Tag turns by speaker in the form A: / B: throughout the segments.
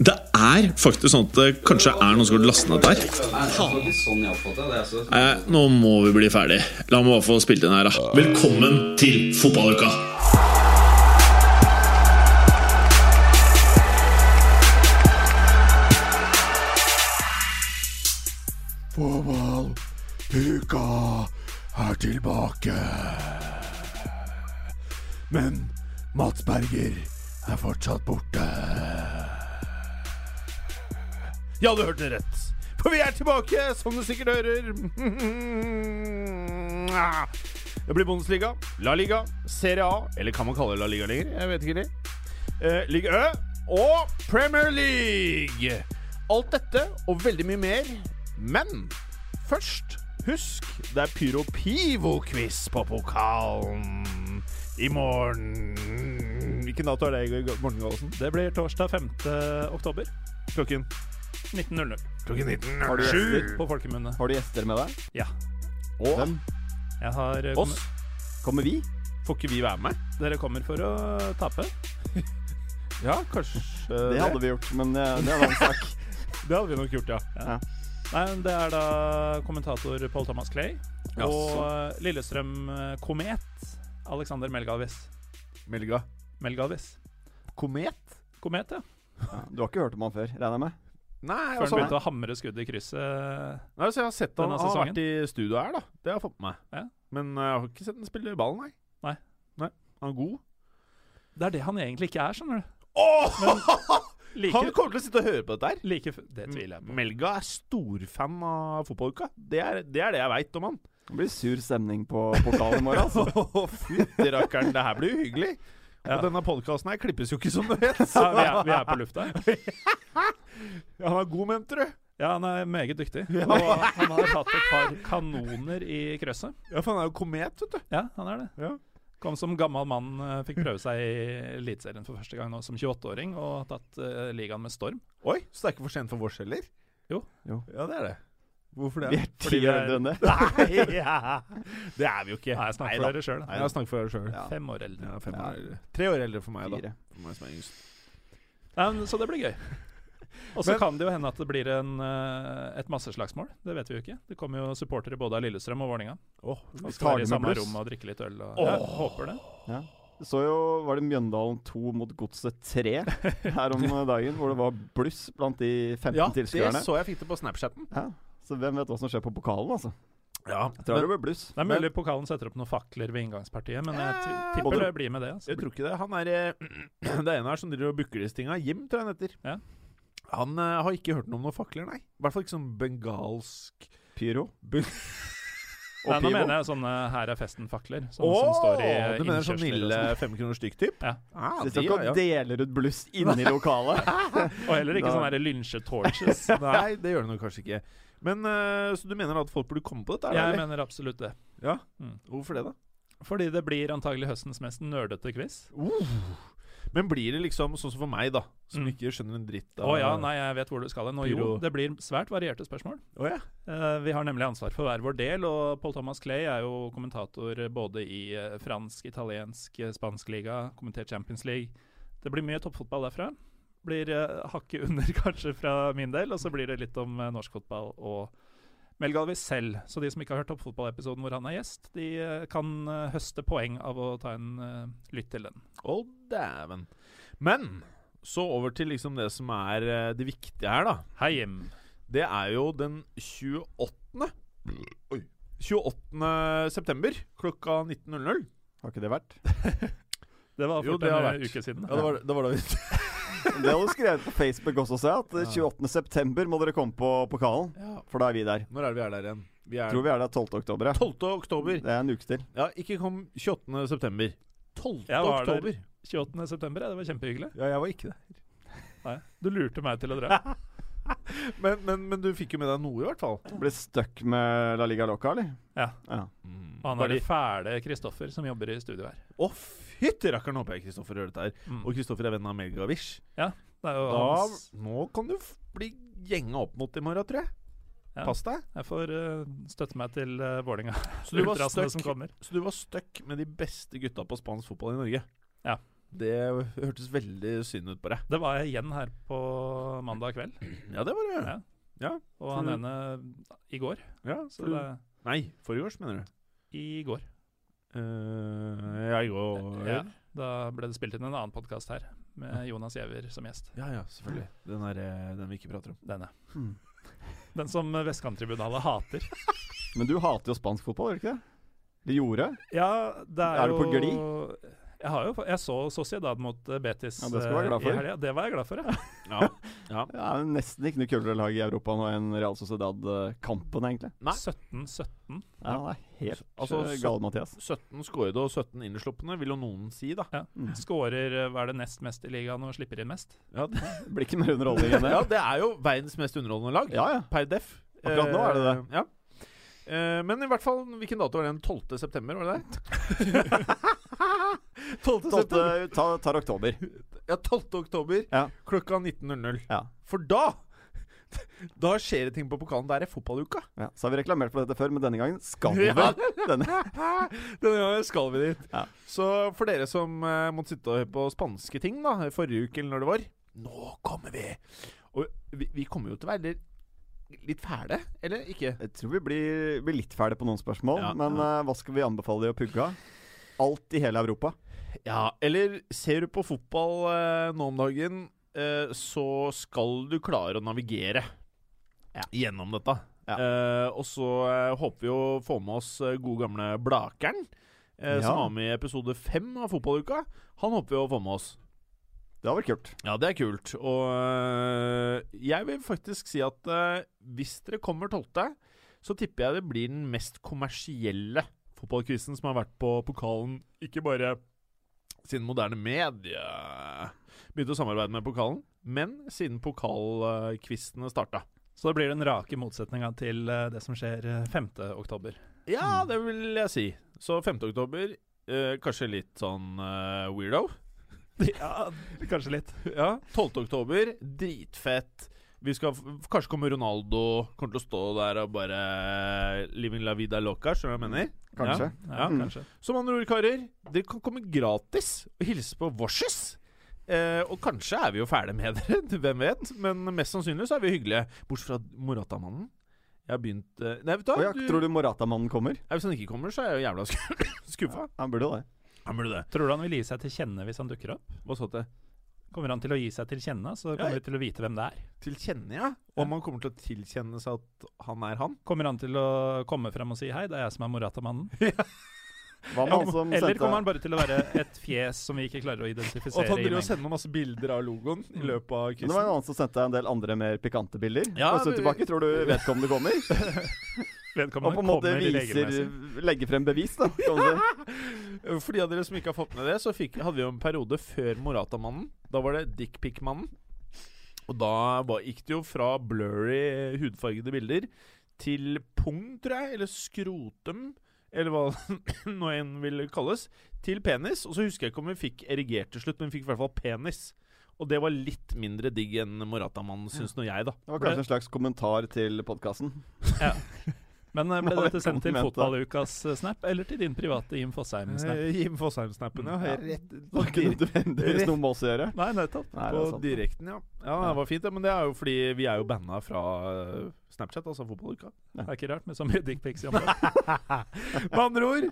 A: Det er faktisk sånn at det kanskje er noen som har lastet ned der. Nei, nå må vi bli ferdig. La meg bare få spilt inn her, da. Velkommen til fotballuka!
B: Fotballuka er tilbake. Men Mats Berger er fortsatt borte. Ja, du hørte rett. For vi er tilbake, som du sikkert hører. Det blir Bundesliga, La Liga, Serie A, eller kan man kalle det La Liga lenger? Jeg vet ikke det. Eh, Liga Ø og Premier League. Alt dette og veldig mye mer. Men først, husk, det er Pyro Pivo-quiz på pokalen i morgen. Hvilken dato er det, Morten Gallosen?
C: Det blir torsdag 5. oktober
B: Klokken
C: 19.00.
B: Klokken 19.
D: Har du
B: Sju.
D: gjester?
C: På folkemunne.
D: Har du gjester med deg?
C: Ja.
B: Og
D: Hvem?
C: Jeg har eh,
B: oss.
D: Kommer vi?
B: Får ikke vi være med?
C: Dere kommer for å tape.
B: Ja, kanskje
D: Det hadde vi gjort, men eh, det er en annen sak.
B: Det hadde vi nok gjort, ja.
C: Ja. Nei, men Det er da kommentator Paul Thomas Clay og
B: Jaså.
C: eh, Lillestrøm eh, Komet Alexander Melgalvis.
B: Melga.
C: Melgalvis.
B: Komet?
C: Komet, ja.
D: Ja, du har ikke hørt om han før, regner jeg med?
B: Nei,
C: Før han
B: begynte
C: begynte å hamre skuddet i krysset.
B: nei, så jeg har sett han han har vært i studio her, da. Det har jeg fått med meg.
C: Ja.
B: Men eh, jeg har ikke sett han spille ball, nei.
C: Nei.
B: nei. Han er god.
C: Det er det han egentlig ikke er, skjønner du.
B: Åh!
C: Like,
B: Han kommer til å sitte og høre på dette her.
C: like Det tviler jeg på.
B: Melga er storfan av fotballuka. Det er det, er det jeg veit om han.
D: Det blir sur stemning på portalen i morgen, altså.
B: Fytti rakkeren, det her blir jo hyggelig.
C: Ja.
B: Og denne podkasten her klippes jo ikke, som du vet.
C: Ja, vi, er, vi er på lufta.
B: Ja, han er god, mente du?
C: Ja, han er meget dyktig. Og han har tatt et par kanoner i krøsset.
B: Ja, for han er jo komet, vet du.
C: Ja, han er det.
B: Ja.
C: Kom som gammel mann, eh, fikk prøve seg i Eliteserien for første gang nå som 28-åring, og tatt uh, ligaen med storm.
B: Oi, så det er ikke for sent for vårs heller?
C: Jo.
D: Jo.
B: Ja, det er det. Hvorfor det?
D: Vi
C: er
D: ti år eldre enn det.
B: Nei, ja. Det er vi jo ikke.
C: Nei, jeg snakker for dere sjøl.
B: Jeg snakker for dere sjøl.
D: Ja.
C: Fem år eldre.
B: Ja, fem
D: Ja.
B: år eldre. Tre år eldre for meg, da.
D: Fire.
B: For meg som er yngst.
C: Um, så det blir gøy. Og så kan det jo hende at det blir en, uh, et masseslagsmål. Det vet vi jo ikke. Det kommer jo supportere både av Lillestrøm og Vålerenga.
B: Åh,
C: Vi skal være i samme
D: bluss.
C: rom og drikke litt øl. Og,
B: Åh.
C: Jeg håper det.
D: Ja. Så jo, var det Mjøndalen 2 mot Godset 3 her om dagen, hvor det var bluss blant de 15
B: ja, det
D: tilskuerne.
B: så jeg fikk det på Snapchatten.
D: Ja. Så hvem vet hva som skjer på pokalen, altså.
B: Ja,
D: Jeg tror det blir bluss.
C: Det er mulig pokalen setter opp noen fakler ved inngangspartiet, men jeg tipper det blir med det. Altså.
B: Jeg tror ikke det. Han er eh, Det ene her som driver og booker disse tinga. Jim, tror jeg han heter.
C: Ja.
B: Han uh, har ikke hørt noe om noen fakler, nei. I hvert fall ikke sånn bengalsk
D: Pyro.
B: Bu-
C: Nei, nå mener jeg sånne Her er festen-fakler. Sånne som står i
B: Du mener sånn lille
C: sånn.
B: fem kroner stykk, typ?
C: Ja.
B: Ah,
D: De
B: de,
D: ikke
B: ja,
D: og deler ut bluss inne i lokalet.
C: Og heller ikke sånne lynsje-torches.
B: Nei, det gjør det nok kanskje ikke. Men eh, Så du mener at folk burde komme på dette?
C: Jeg
B: eller?
C: mener absolutt det.
B: Ja.
C: Mm.
B: Hvorfor det, da?
C: Fordi det blir antagelig høstens mest nerdete quiz.
B: Men blir det liksom sånn som for meg, da, som
C: Mm.
B: ikke skjønner en dritt av
C: Å ja, nei, jeg vet hvor du skal hen. Og jo, det blir svært varierte spørsmål.
B: Å ja.
C: uh, vi har nemlig ansvar for hver vår del, og Paul Thomas Clay er jo kommentator både i eh, fransk, italiensk, spansk liga, kommentert Champions League. Det blir mye toppfotball derfra. Blir uh, hakket under kanskje fra min del, og så blir det litt om eh, norsk fotball og Mel Galvis selv. Så de som ikke har hørt toppfotballepisoden hvor han er gjest, de eh, kan eh, høste poeng av å ta en eh, lytt til den.
B: Å, dæven. Men så over til liksom det som er eh, det viktige her, da.
C: Hei, Jim.
B: Det er jo den 28. Oi. 28. september klokka 19.00.
D: Har ikke det vært?
C: Det var
B: Jo,
C: fort
B: det
C: en
B: vært.
C: uke siden.
B: Ja, det var, det var vi
D: Det har du skrevet på Facebook også, se. At eh, 28. september må dere komme på pokalen.
B: ja.
D: For da er vi der.
B: Når er det vi er der igjen? Vi er
D: Tror vi er der 12. oktober. Ja.
B: 12. oktober.
D: Det er en uke til.
B: Ja, ikke kom 28. september. 12.
C: Jeg var der.
B: oktober.
C: 28. september, ja, det var kjempehyggelig.
B: Ja, jeg var ikke der.
C: Nei, du lurte meg til å dra.
B: men, men, men du fikk jo med deg noe, i hvert fall.
D: Ble stuck med La Liga Loca, eller?
C: Ja.
D: ja.
C: Og han er det fæle Kristoffer som jobber i studio her.
B: Å, fytti rakkeren, håper jeg Kristoffer hører dette her.
C: Mm.
B: Og Kristoffer er venn av Melgavish.
C: Det er jo
B: Da,
C: hans
B: nå kan du bli gjenga opp mot i morgen, tror jeg.
C: Ja.
B: Pass deg.
C: Jeg får uh, støtte meg til uh, Vålinga.
B: Så du var stuck. Så du var stuck med de beste gutta på spansk fotball i Norge?
C: Ja.
B: Det hørtes veldig synd ut på deg.
C: Det var jeg igjen her på mandag kveld.
B: Ja, det var det.
C: Ja.
B: Ja.
C: Og han ene i går.
B: Ja,
C: Så det
B: nei, forrige års, mener du?
C: I går.
B: Uh, jeg i går.
C: Ja. Da ble det spilt inn en annen podkast her, med Jonas Giæver som gjest.
B: Ja, ja, selvfølgelig. Den, er, eh, den vi ikke prater om.
C: Denne.
D: Hmm.
C: Den som Vestkanttribunalet hater.
D: Men du hater jo spansk fotball, gjør du ikke det? De gjorde?
C: Ja, det er,
D: Er du
C: jo
D: på glid?
C: Jeg, har jo, jeg så Sociedad mot eh, Betis
D: Ja, det skal du være
C: eh,
D: glad for.
C: i helga. Det var jeg glad for, ja.
B: Ja. ja.
D: Er nesten ikke noe kulere lag i Europa nå enn Real Sociedad-kampen, egentlig.
B: Nei.
C: 17-17.
D: Ja, det er helt
B: Altså,
D: galt, Mathias.
B: 17 skårede og 17 innslupne, vil jo noen si, da.
C: Ja.
D: Mm.
C: Skårer eh, hva er det nest mest i ligaen og slipper inn mest.
B: Ja, det,
D: blir ikke mer underholdning enn det.
B: ja, det er jo verdens mest underholdende lag.
D: Ja, ja.
B: Per def.
D: Akkurat nå er det det.
B: Eh, Ja. Eh, men i hvert fall, hvilken dato var det? Den 12. september, var det det? 12. september.
D: Tolvte ta- tar oktober.
B: Ja, 12. oktober
D: Ja.
B: klokka 19.00.
D: Ja.
B: For da Da skjer det ting på pokalen. Der er fotballuka.
D: ja. Så har vi reklamert for dette før, men denne gangen skal vi
B: Ja.
D: denne.
B: Denne gangen skal vi dit.
D: Ja.
B: Så for dere som uh, måtte sitte og høre på spanske ting da forrige uke, eller når det var Nå kommer vi! Og vi, vi kommer jo til å være litt fæle, eller ikke?
D: Jeg tror vi blir, blir litt fæle på noen spørsmål,
B: Ja.
D: men uh, hva skal vi anbefale de å pugge? Alt i hele Europa.
B: Ja, eller ser du på fotball eh, nå om dagen, eh, så skal du klare å navigere gjennom dette.
D: Ja.
B: Eh, og så eh, håper vi å få med oss eh, gode gamle Blakeren, eh,
D: Ja.
B: som var med i episode fem av Fotballuka. Han håper vi å få med oss.
D: Det hadde vært kult.
B: Ja, det er kult. Og jeg vil faktisk si at hvis dere kommer tolvte, så tipper jeg det blir den mest kommersielle fotballquizen som har vært på pokalen. Ikke bare siden moderne medie begynte å samarbeide med pokalen, men siden pokalkvistene starta.
C: Så det blir den rake motsetninga til eh, det som skjer eh, 5. oktober.
B: Ja, det vil jeg si. Så 5. oktober, øh, kanskje litt sånn eh, weirdo.
C: Ja, kanskje litt.
B: Ja, 12. oktober, dritfett. Vi skal Kanskje kommer Ronaldo Kommer til å stå der og bare Living la vida loca, skjønner du hva jeg mener?
D: Kanskje.
B: Ja.
C: Ja,
D: Mm.
C: kanskje.
B: Som andre ord, karer, dere kan komme gratis og hilse på Vorses. Eh, og kanskje er vi jo fæle med dere, hvem vet? Men mest sannsynlig så er vi hyggelige. Bortsett fra Morata-mannen. Jeg har begynt eh, Nei, vet du hva?
D: ja,
B: Du-
D: tror du Morata-mannen kommer?
B: Nei, Hvis han ikke kommer, så er jeg jo jævla skuffa.
D: Ja, Han burde det.
B: Han burde det.
C: Tror du han vil gi seg til kjenne hvis han dukker opp?
B: Hva så til?
C: Kommer han til å gi seg til kjenne, så
B: Ja.
C: kommer vi til å vite hvem det er.
B: Tilkjenne, ja. Om han kommer til å tilkjenne seg at han er han?
C: Kommer han til å komme frem og si 'hei, det er jeg som er Morata-mannen'?
D: ja. med
C: Eller kommer han bare til å være et fjes som vi ikke klarer å identifisere?
B: Og han driver og sender masse bilder av logoen i løpet av
D: quizen. det var en annen som sendte en del andre mer pikante bilder.
B: Ja,
D: og
B: så
D: tilbake. Tror du vedkommende kommer? Og på en måte viser. Legger frem bevis, da.
B: For de av dere som ikke har fått med det, så fikk, hadde vi jo en periode før Morata-mannen. Da var det Dickpic-mannen. Og da var, gikk det jo fra blurry, hudfargede bilder til pung, tror jeg, eller skrotum, eller hva nå enn vil kalles, til penis. Og så husker jeg ikke om vi fikk erigert til slutt, men vi fikk i hvert fall penis. Og det var litt mindre digg enn Morata-mannen, syns nå jeg, da.
D: Det var kanskje en slags kommentar til podkasten.
C: Ja. Men eh, ble dette sendt til fotballukas snap, eller til din private Jim Fosheim-snap?
B: Eh, Jim Fosheim-snappen, ja.
D: Ja.
B: Rett,
D: var ikke nødvendigvis noe med oss å gjøre.
C: Nei, nettopp.
D: Nei,
B: På direkten, ja. Ja, det var fint, det, men det er jo fordi vi er jo banna fra eh, Snapchat, altså fotballuka.
C: Det er ikke rart med så mye dickpics i området.
B: Med andre ord,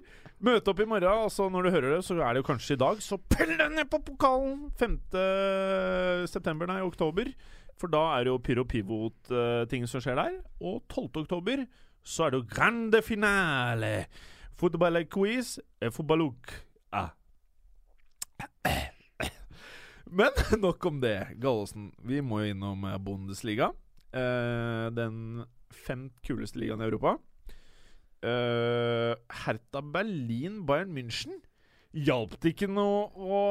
B: møte opp i morgen. Altså Når du hører det, så er det jo kanskje i dag. Så pell deg ned på pokalen! 5. september, nei, oktober. For da er det jo Pyro Pivot-ting som skjer der. Og 12. oktober så er det grande finale. Fotballquiz, eh, fotballuk. Ah. Men nok om det. Gallosen, vi må jo innom eh, Bundesliga. Uh, den fem kuleste ligaen i Europa. Uh, Hertha Berlin, Bayern München. Hjalp det ikke noe å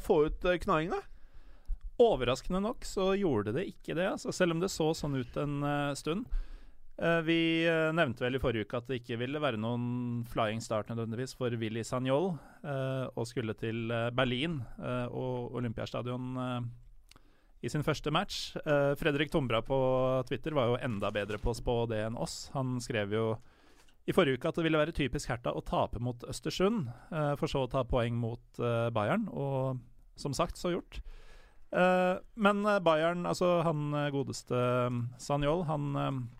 B: få ut knagene?
C: Overraskende nok så gjorde det ikke det, altså, selv om det så sånn ut en stund. Eh, vi eh, nevnte vel i forrige uke at det ikke ville være noen flying start nødvendigvis for Willy Sagnol, eh, og skulle til Berlin og Olympiastadion i sin første match. Fredrik Tombra på Twitter var jo enda bedre på å spå det enn oss. Han skrev jo i forrige uke at det ville være typisk Herta å tape mot Østersund, for så å ta poeng mot Bayern, og som sagt, så gjort. Men Bayern, altså han godeste Sagnol, han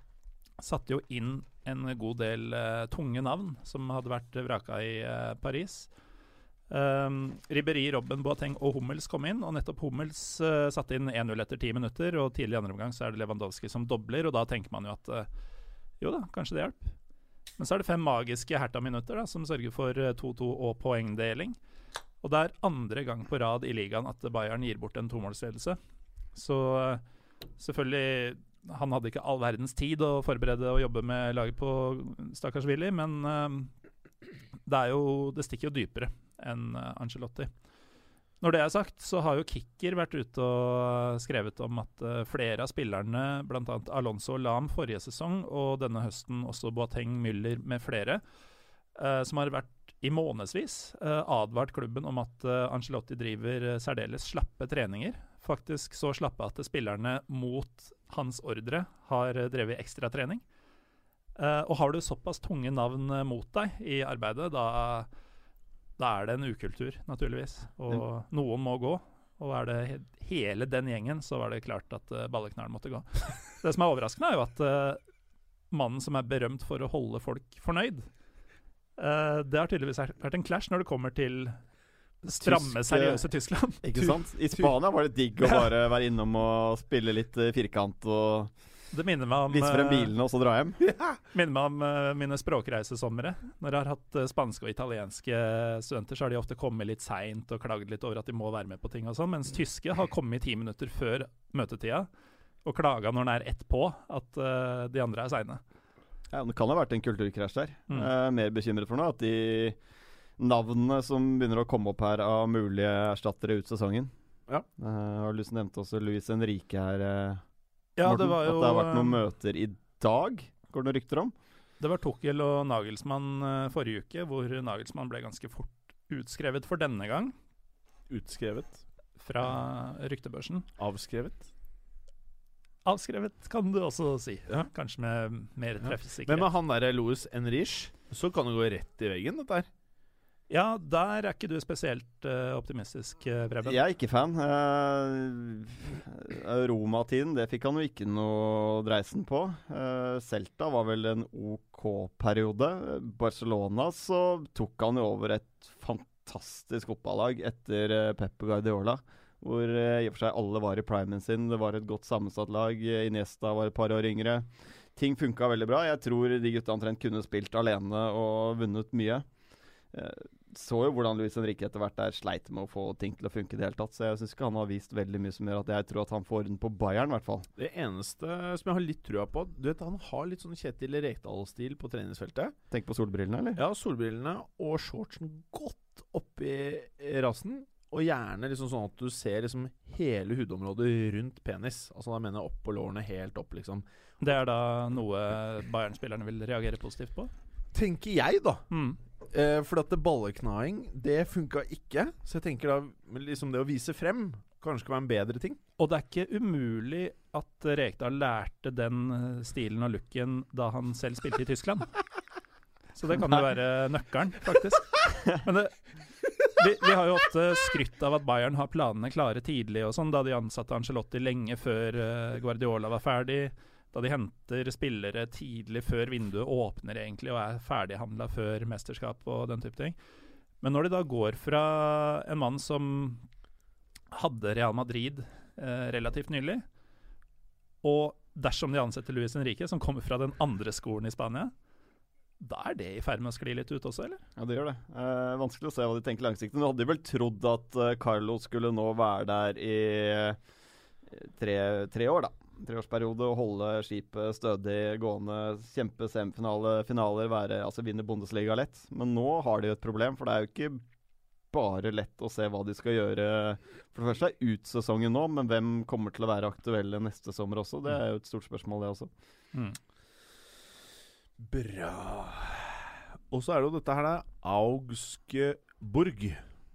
C: satte jo inn en god del uh, tunge navn som hadde vært vraka i uh, Paris. Um, Ribberi, Robben, Boateng og Hummels kom inn, og nettopp Hummels uh, satte inn 1-0 etter ti minutter. Og tidlig i andre omgang så er det Lewandowski som dobler, og da tenker man jo at jo da, kanskje det hjalp. Men så er det fem magiske Herta-minutter som sørger for eh, 2-2 og poengdeling. Og det er andre gang på rad i ligaen at Bayern gir bort en tomålsledelse. Så selvfølgelig Han hadde ikke all verdens tid å forberede og jobbe med laget på stakkars Willy, men eh, det jo Det stikker jo dypere enn eh, Angelotti. Når det er sagt, så har jo Kicker vært ute og skrevet om at eh, flere av spillerne, bl.a. Alonso og Lam forrige sesong, og denne høsten også Boateng, Müller med flere, som har vært i månedsvis advart klubben om at Angelotti driver særdeles slappe treninger. Faktisk så slappe at spillerne mot hans ordre har eh, drevet ekstratrening. Uh, og har du såpass tunge navn eh, mot deg i arbeidet, da, da er det en ukultur, naturligvis. Og noen må gå. Og er det he hele den gjengen, så var det klart at uh, balleknallen måtte gå. det som er overraskende, er jo at uh, mannen som er berømt for å holde folk fornøyd uh, Det har tydeligvis vært en clash når det kommer til stramme,
D: Tysk,
C: seriøse Tyskland.
D: Ikke sant? I Spania var det digg å bare være innom og spille litt eh, firkant og
C: Det minner meg om
D: vise frem
C: eh,
D: bilene og så dra hjem.
C: Minner meg om eh, mine språkreisesomre. Når jeg har hatt eh, spanske og italienske studenter, så har de ofte kommet litt seint og klagd litt over at de må være med på ting og sånn, mens tyske har kommet ti minutter før møtetida og klaga når den er ett på at eh, de andre er seine.
D: Ja, det kan ha vært en kulturkrasj der.
C: Mm.
D: Er mer bekymret for nå at de navnene som begynner å komme opp her av mulige erstattere ut sesongen
B: Ja.
D: Uh, har du lyst til å nevne også Luis Henrique her, uh,
C: Ja,
D: Morten?
C: det var jo
D: At det har vært noen
C: eh,
D: møter i dag, går det noen rykter om?
C: Det var Tukkel og Nagelsmann forrige uke, hvor Nagelsmann ble ganske fort utskrevet for denne gang
B: Utskrevet.
C: fra ryktebørsen.
B: Avskrevet.
C: Avskrevet kan du også si.
B: Ja.
C: Kanskje med mer
B: Men med han derre Louis Enrich, så kan det gå rett i veggen, dette her.
C: Ja, der er ikke du spesielt uh, optimistisk, uh, Preben.
D: Jeg er ikke fan. Uh, Roma-tiden, det fikk han jo ikke noe dreisen på. Uh, Celta var vel en OK periode. Barcelona så tok han jo over et fantastisk fotballag etter uh, Pep Guardiola. Hvor uh, i og for seg alle var i primen sin. Det var et godt sammensatt lag. Eh, Iniesta var et par år yngre. Ting funka veldig bra. Jeg tror de gutta omtrent kunne spilt alene og vunnet mye. Eh, så jo hvordan Luis Henrique etter hvert der sleit med å få ting til å funke i det hele tatt. Så jeg syns ikke han har vist veldig mye som gjør at jeg tror at han får den på Bayern, i hvert fall.
B: Det eneste som jeg har litt trua på Du vet, Han har litt sånn Kjetil Rekdal-stil på treningsfeltet.
D: Tenk på solbrillene, eller?
B: Ja, solbrillene og shortsen godt oppi rassen. Og gjerne liksom sånn at du ser liksom hele hudområdet rundt penis. Altså da mener jeg oppå lårene, helt opp, liksom.
C: Det er da noe Bayern-spillerne vil reagere positivt på?
B: Tenker jeg, da.
C: Mm.
B: Eh, for at det balleknaing, det funka ikke. Så jeg tenker da liksom det å vise frem kanskje kan være en bedre ting.
C: Og det er ikke umulig at Rekdal lærte den eh, stilen og looken da han selv spilte i Tyskland. Så det kan jo være nøkkelen, faktisk. Men det, vi, vi har jo ofte skrytt av at Bayern har planene klare tidlig, og sånn, da de ansatte Angelotti lenge før eh, Guardiola var ferdig. Da de henter spillere tidlig før vinduet åpner egentlig og er ferdighandla før mesterskap og den type ting. Men når de da går fra en mann som hadde Real Madrid eh, relativt nylig, og dersom de ansetter Luis Henrique, som kommer fra den andre skolen i Spania, da er det i ferd med å skli litt ut også, eller?
D: Ja, det gjør det. Eh, vanskelig å se hva de tenker langsiktig. Nå hadde de vel trodd at eh, Carlo skulle nå være der i eh, tre, tre år, da. Treårsperiode og holde skipet stødig gående, kjempe semifinale, finaler, være, altså vinne Bundesliga lett. Men nå har de jo et problem, for det er jo ikke bare lett å se hva de skal gjøre. For det første er ut sesongen nå, men hvem kommer til å være aktuelle neste sommer også? Det er jo et stort spørsmål, det også.
C: Mm.
B: Bra. Og så er det jo dette her, da. Augsburg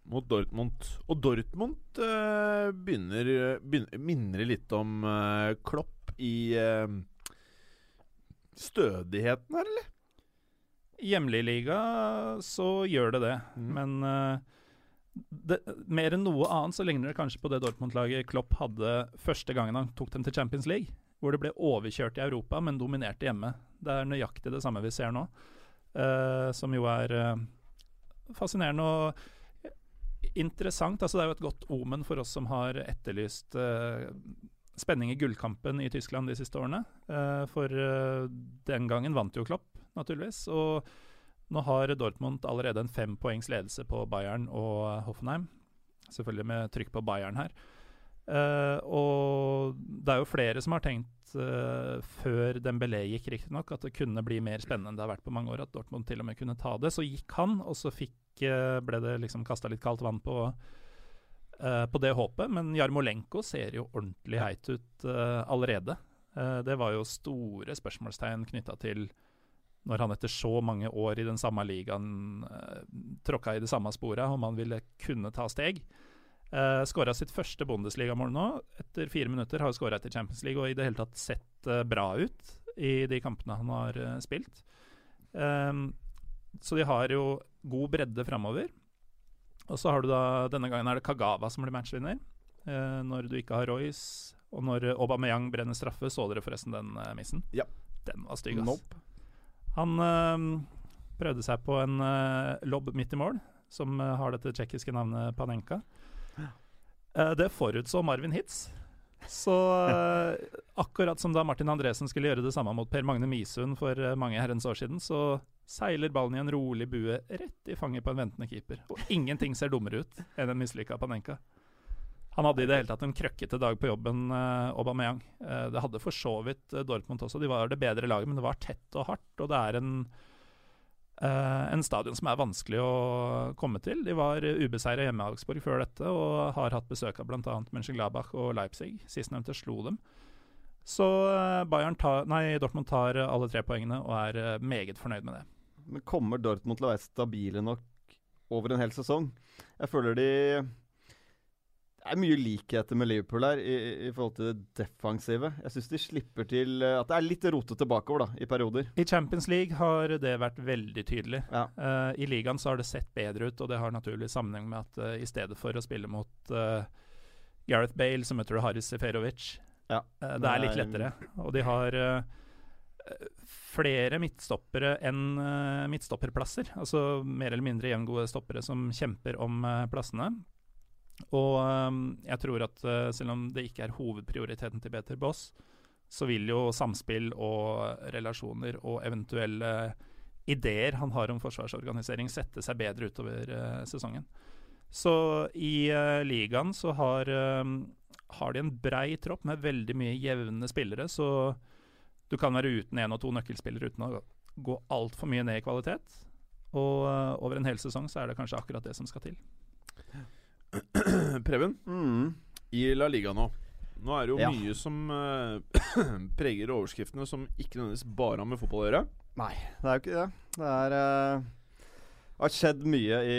B: mot Dortmund. Og Dortmund uh, begynner, begynner Minner litt om uh, Klopp i uh, stødigheten her, eller?
C: I hjemlig liga så gjør det det,
B: Mm.
C: men eh, det, mer enn noe annet så ligner det kanskje på det Dortmund-laget Klopp hadde første gangen han tok dem til Champions League, hvor det ble overkjørt i Europa, men dominerte hjemme. Det er nøyaktig det samme vi ser nå, eh, som jo er eh, fascinerende og interessant. Altså, det er jo et godt omen for oss som har etterlyst uh, spenning i gullkampen i Tyskland de siste årene. Uh, for uh, den gangen vant jo Klopp, naturligvis. Og nå har Dortmund allerede en fempoengs ledelse på Bayern og Hoffenheim. Selvfølgelig med trykk på Bayern her. Og det er jo flere som har tenkt, eh, før Dembélé gikk riktignok, at det kunne bli mer spennende enn det har vært på mange år, at Dortmund til og med kunne ta det. Så gikk han, og så fikk, uh, ble det liksom kasta litt kaldt vann på, uh, på det håpet. Men Jarmolenko ser jo ordentlig heit ut allerede. Det var jo store spørsmålstegn knytta til når han etter så mange år i den samme ligaen tråkka i det samme sporet, om han ville kunne ta steg. Uh, Skåra sitt første Bundesligamål nå, etter fire minutter. Har skåra etter Champions League og i det hele tatt sett uh, bra ut i de kampene han har uh, spilt. Um, så de har jo god bredde framover. Og så har du da Denne gangen er det Kagawa som blir matchvinner. Uh, når du ikke har Royce, og når Aubameyang brenner straffe, så dere forresten den missen?
B: Ja.
C: Den var stygg, ass.
D: Nope.
C: Han prøvde seg på en lobb midt i mål, som har dette tsjekkiske navnet Panenka. Eh, det forutså Marvin Hitz. Så øh, akkurat som da Martin Andresen skulle gjøre det samme mot Per Magne Misund for øh, mange herrens år siden, så seiler ballen i en rolig bue rett i fanget på en ventende keeper. Og ingenting ser dummere ut enn en mislykka Panenka. Han hadde i det hele tatt en krøkkete dag på jobben, uh, Aubameyang. Eh, det hadde for så vidt eh, Dortmund også. De var det bedre laget, men det var tett og hardt. Og det er en, eh, en stadion som er vanskelig å komme til. De var uh, ubeseira hjemme i Augsburg før dette, og har hatt besøk av bl.a. Mönchengladbach og Leipzig. Sistnevnte slo dem. Så eh, tar, nei, Dortmund tar alle tre poengene og er eh, meget fornøyd med det.
D: Men kommer Dortmund til å være stabile nok over en hel sesong? Jeg føler de Det er mye likheter med Liverpool her i, i forhold til det defensive. Jeg syns de slipper til eh, At det er litt rotete bakover, da, i perioder.
C: I Champions League har det vært veldig tydelig.
D: Ja.
C: Uh, I ligaen så har det sett bedre ut, og det har naturlig sammenheng med at uh, i stedet for å spille mot uh, Gareth Bale, så møter du Haris Seferovic.
D: Ja,
C: Eh, det er litt lettere. Og de har flere midtstoppere enn midtstopperplasser. Altså mer eller mindre jevngode stoppere som kjemper om plassene. Og eh, jeg tror at eh, selv om det ikke er hovedprioriteten til Peter Boss, så vil jo samspill og relasjoner og eventuelle ideer han har om forsvarsorganisering, sette seg bedre utover eh, sesongen. Så i eh, ligaen så har, eh, har de en brei tropp med veldig mye jevne spillere, så du kan være uten én og to nøkkelspillere uten å gå altfor mye ned i kvalitet. Og over en hel sesong så er det kanskje akkurat det som skal til.
B: Preben,
D: Mm.
B: i La Liga nå. Nå er det jo
D: Ja.
B: mye som uh, preger overskriftene som ikke nødvendigvis bare har med fotball å gjøre.
D: Nei, det er jo ikke det. Det er uh, har skjedd mye i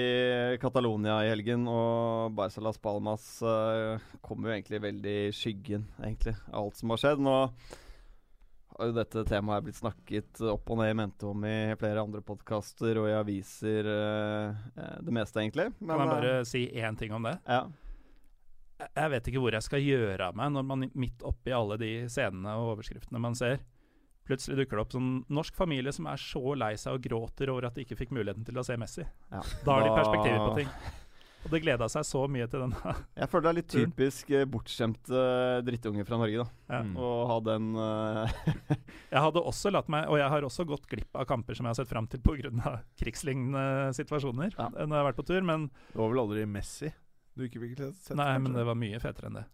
D: Catalonia i helgen, og Barcelas Palmas uh, kommer jo egentlig veldig i skyggen, egentlig, av alt som har skjedd. Nå har jo dette temaet blitt snakket opp og ned i mente om i flere andre podkaster og i aviser, eh, eh, det meste, egentlig.
C: Kan jeg bare si én ting om det?
D: eh, ja.
C: Jeg vet ikke hvor jeg skal gjøre av meg når man midt oppi alle de scenene og overskriftene man ser, plutselig dukker det opp sånn norsk familie som er så lei seg og gråter over at de ikke fikk muligheten til å se Messi.
D: ja.
C: Da har de perspektiver på ting. Og det gleda seg så mye til denne.
D: Jeg føler det er litt typisk eh, bortskjemte drittunge fra Norge, da.
C: Ja.
B: Mm.
D: Å ha den eh,
C: Jeg hadde også latt meg, og jeg har også gått glipp av kamper som jeg har sett fram til pga. krigslignende situasjoner
D: Ja.
C: når jeg har vært på tur, men
B: Det var vel aldri Messi du ikke fikk sett?
C: nei, men det var mye fetere enn det.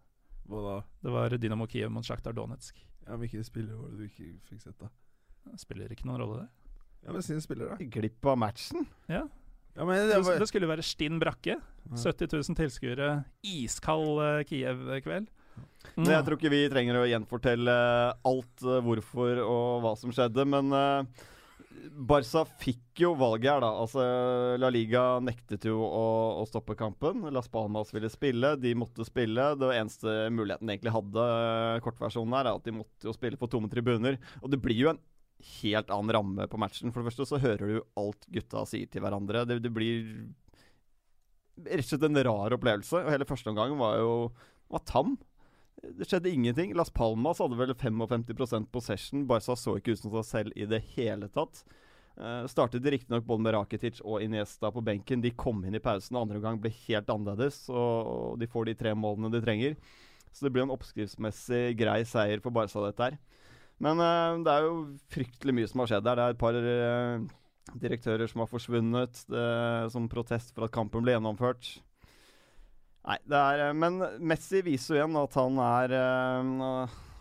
B: Hva da?
C: Det var Dynamo Kiev mot Sjaktar Donetsk.
B: Ja, Hvilke spillere var det du ikke fikk sett, da?
C: Det spiller ikke noen rolle, det.
B: Ja, men sine spillere, da.
D: glipp av matchen.
C: Ja.
B: Ja, men
C: Det,
B: var,
C: det skulle være stinn brakke. 70 000 tilskuere. Iskald eh, Kiev-kveld. Mm.
D: Jeg tror ikke vi trenger å gjenfortelle alt eh, hvorfor og hva som skjedde, men eh, Barca fikk jo valget her, da. Altså, La Liga nektet jo å, å stoppe kampen. Las Palmas ville spille, de måtte spille. Det var eneste muligheten de egentlig hadde, eh, kortversjonen her, er at de måtte jo spille på tomme tribuner. Og det blir jo en helt annen ramme på matchen. For det første så hører du alt gutta sier til hverandre. Det, det blir rett og slett en rar opplevelse. Og hele første omgang var jo var tam. Det skjedde ingenting. Las Palmas hadde vel 55% possession. Barca så ikke ut som seg selv i det hele tatt. Uh, startet riktignok både med Rakitic og Iniesta på benken. De kom inn i pausen. Andre omgang ble helt annerledes, og, de får de tre målene de trenger. Så det blir en oppskriftsmessig grei seier for Barca, dette her. Men uh, det er jo fryktelig mye som har skjedd der. Det er et par uh, direktører som har forsvunnet det, som protest for at kampen ble gjennomført. Nei, det er Men Messi viser jo igjen at han er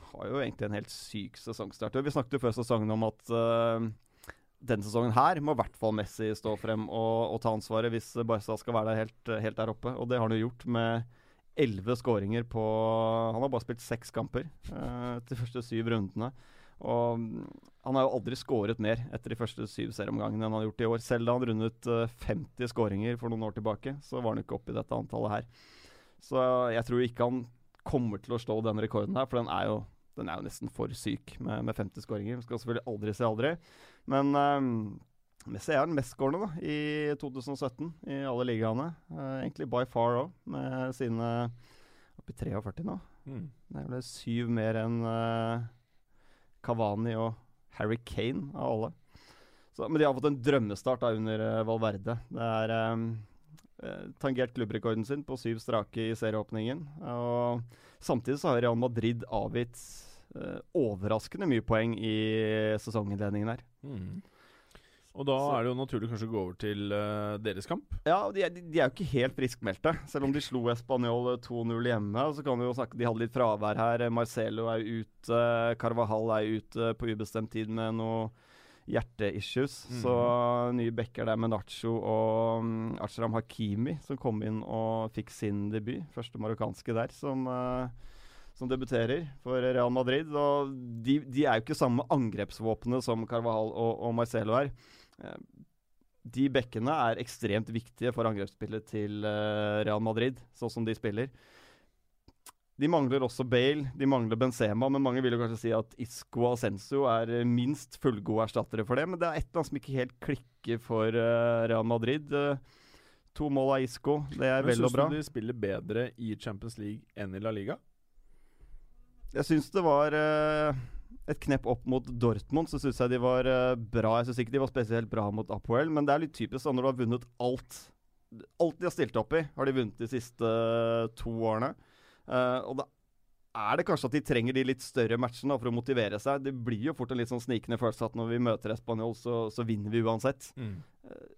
D: Har jo egentlig en helt syk sesongstart. Vi snakket jo før sesongen om at denne sesongen her må i hvert fall Messi stå frem og, og ta ansvaret hvis Barca skal være der helt, helt der oppe. Og det har han jo gjort med elleve skåringer på Han har bare spilt seks kamper uh, de første syv rundene. Og mm, han har jo aldri skåret mer etter de første syv serieomgangene enn han har gjort i år. Selv da han rundet uh, 50 skåringer for noen år tilbake, så var han ikke oppe i dette antallet her. Så jeg tror ikke han kommer til å slå den rekorden her, for den er jo, den er jo nesten for syk med, med 50 skåringer. Skal selvfølgelig aldri si aldri. Men um, Messi er den mestskårende i 2017 i alle ligaene. Uh, egentlig by far òg, med sine oppi 43 nå.
B: mm.
D: Det er vel syv mer enn uh, Cavani og Harry Kane av alle. Så, men de har fått en drømmestart da under uh, Valverde. Det er um, tangert klubbrekorden sin på syv strake i serieåpningen. Og samtidig så har Real Madrid avgitt overraskende mye poeng i sesonginnledningen her.
B: Mm. Og da
D: Så-
B: er det jo naturlig kanskje å gå over til uh, deres kamp.
D: Ja, de, de, de er jo ikke helt friskmeldte. Selv om de slo Español 2-0 hjemme. Og Så kan vi jo snakke, De hadde litt fravær her. Marcelo er ute. Carvajal er ute på ubestemt tid med noe hjerteissues.
B: Mhm.
D: Så nye backer der med Nacho og um, Ashram Hakimi, som kom inn og fikk sin debut. Første marokkanske der, som, uh, som debuterer for Real Madrid. Og de, de er jo ikke samme angrepsvåpenet som Carvajal og, og Marcelo er. Eh, de bekkene er ekstremt viktige for angrepsspillet til eh, Real Madrid, sånn som de spiller. De mangler også Bale, de mangler Benzema, men mange vil jo kanskje si at Isco og Ascenso er eh, minst fullgode erstattere for det. Men det er et eller annet som ikke helt klikker for Real Madrid. To mål av Isco, det er
B: Men
D: vel og
B: syns du de spiller bedre i Champions League enn i La Liga?
D: Jeg syns det var et knepp opp mot Dortmund, så syns jeg de var eh, bra. Jeg syns ikke de var spesielt bra mot Apoel, men det er litt typisk da, når du har vunnet alt. Alt de har stilt opp i, har de vunnet de siste eh, to årene. Uh, og da er det kanskje at de trenger de litt større matchene for å motivere seg. Det blir jo fort en litt sånn snikende følelse at når vi møter Español, så, så vinner vi uansett.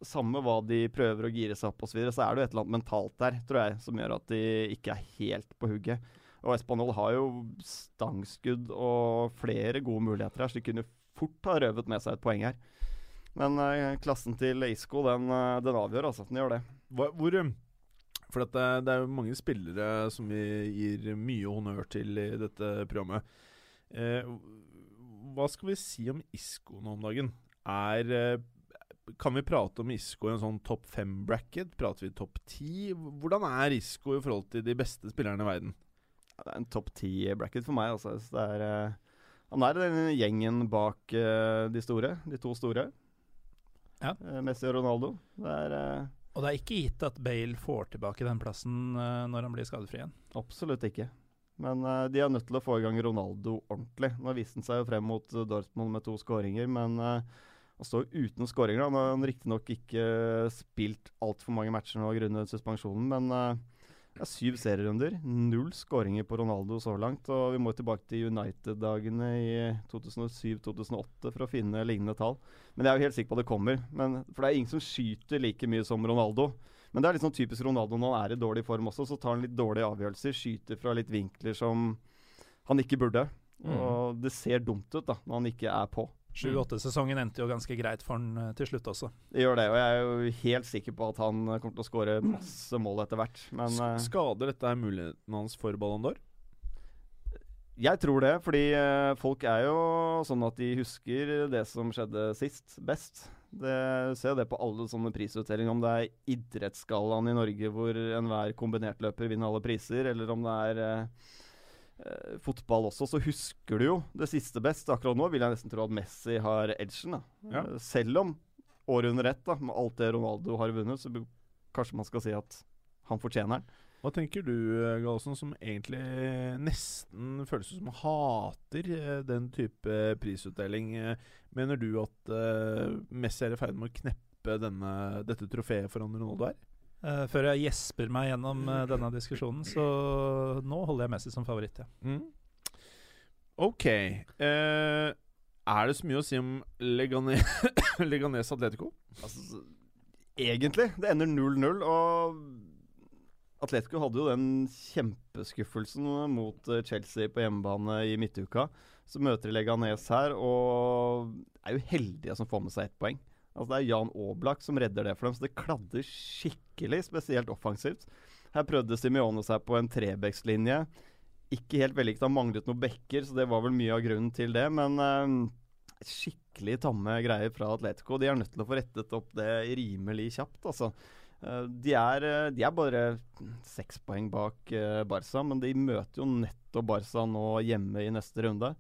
D: Samme hva de prøver å gire seg opp osv., så, videre, så er det jo et eller annet mentalt der, tror jeg, som gjør at de ikke er helt på hugget. Og Español har jo stangskudd og flere gode muligheter her, så de kunne fort ha røvet med seg et poeng her. Men eh, klassen til Isco, den, eh, den avgjør, altså. Den gjør det.
B: Hvor um, For at det, det er jo mange spillere som vi gir mye honnør til i dette programmet. Eh, hva skal vi si om Isco nå om dagen? Er eh, Kan vi prate om Isco i en sånn topp fem-bracket? Prater vi topp ti? Hvordan er Isco i forhold til de beste spillerne i verden?
D: Ja, det er en topp ti-bracket for meg, altså. Så det er, eh, han er den gjengen bak eh, de store, de to store.
C: Ja.
D: Eh, Messi og Ronaldo. Det er
C: Og det er ikke gitt at Bale får tilbake den plassen uh, når han blir skadefri igjen.
D: Absolutt ikke. Men uh, de er nødt til å få i gang Ronaldo ordentlig. Nå viste han seg jo frem mot Dortmund med to skåringer, men uh, han står uten skåringer. Han har riktignok ikke spilt altfor mange matcher nå grunnet suspensjonen, men det er syv serierunder. Null skåringer på Ronaldo så langt. Og vi må tilbake til United-dagene i 2007-2008 for å finne lignende tall. Men jeg er jo helt sikker på at det kommer. Men, for det er ingen som skyter like mye som Ronaldo. Men det er litt sånn typisk Ronaldo når han er i dårlig form også, så tar han litt dårlige avgjørelser. Skyter fra litt vinkler som han ikke burde.
B: Mm.
D: Og det ser dumt ut da, når han ikke er på.
C: 7-8-sesongen endte jo ganske greit for han eh, til slutt også.
D: Det gjør det, og jeg er jo helt sikker på at han eh, kommer til å skåre masse mål etter hvert. Men
B: Sk-
D: eh,
B: Skader dette her muligheten hans for Ballon d'Or?
D: jeg tror det, fordi folk er jo sånn at de husker det som skjedde sist, best. Det ser jo det på alle sånne prisutdelinger, om det er idrettsgallaen i Norge hvor enhver kombinertløper vinner alle priser, eller om det er eh, fotball også, så husker du jo det siste best. Akkurat nå vil jeg nesten tro at Messi har edgen.
B: Ja.
D: Eh, Selv om året under ett, da, med alt det Ronaldo har vunnet, så kanskje man skal si at han fortjener den.
B: Hva tenker du, eh, Gallosen, som egentlig nesten føles som hater eh, den type prisutdeling? Mener du at Messi er i ferd med å kneppe denne, dette trofeet foran Ronaldo her?
C: Eh, før jeg gjesper meg gjennom uh, denne diskusjonen, så nå holder jeg Messi som favoritt, ja.
B: Mm. Ok. Uh, er det så mye å si om Leganes, Leganes Atletico?
D: Altså, egentlig. Det ender 0-0, og Atletico hadde jo den kjempeskuffelsen mot Chelsea på hjemmebane i midtuka. Så møter de Leganes her, og er jo heldige som får med seg ett poeng. Altså Det er Jan Aablak som redder det for dem, så det kladder skikkelig, spesielt offensivt. Her prøvde Simione seg på en trebekslinje. Ikke helt vellykket, han manglet noen bekker, så det var vel mye av grunnen til det. Men eh, skikkelig tamme greier fra Atletico. De er nødt til å få rettet opp det rimelig kjapt, altså. Eh, De er, eh, de er bare seks poeng bak eh, Barca, men de møter jo nettopp Barca nå hjemme i neste runde.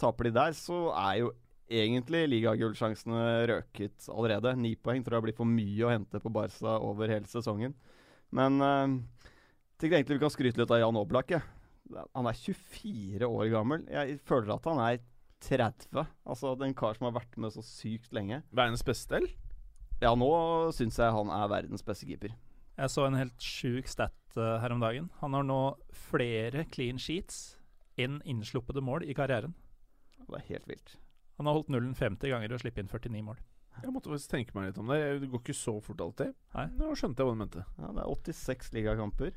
D: Taper de der, så er jo egentlig ligagullsjansene røket allerede. Ni poeng tror jeg blir for mye å hente på Barca over hele sesongen. Men uh, tenker egentlig vi kan skryte litt av Jan Oblak. Ja. Han er 24 år gammel. Jeg føler at han er 30. Altså en kar som har vært med så sykt lenge.
B: Verdens beste, eller?
D: Ja, nå syns jeg han er verdens beste keeper.
C: Jeg så en helt sjuk stat uh, her om dagen. Han har nå flere clean sheets enn innsluppede mål i karrieren.
D: Det er helt vilt.
C: Han har holdt nullen 50 ganger og sluppet inn 49 mål.
B: Jeg måtte faktisk tenke meg litt om det. Det går ikke så fort alltid.
C: Nei.
B: Nå skjønte jeg hva du mente.
D: Ja, det er 86 ligakamper.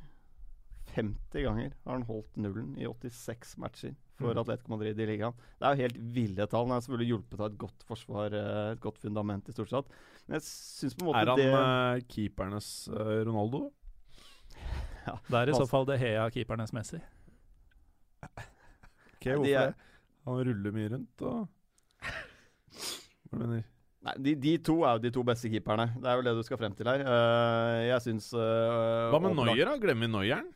D: 50 ganger har han holdt nullen i 86 matcher for
B: Mm.
D: Atletico Madrid i ligaen. Det er jo helt ville tall. Han har selvfølgelig hjulpet av et godt forsvar, eh, et godt fundament i stort sett. Men jeg syns på en måte
B: Er han
D: det
B: eh, keepernes eh, Ronaldo?
C: Det er i så fall det Hea keepernes Messi.
B: Ok, hvorfor det? Han ruller mye rundt og Hva du
D: Nei, de, de to er jo de to beste keeperne. Det er vel det du skal frem til her. Eh, jeg syns uh,
B: Hva med Neuer, da? Glemmer vi Noyeren?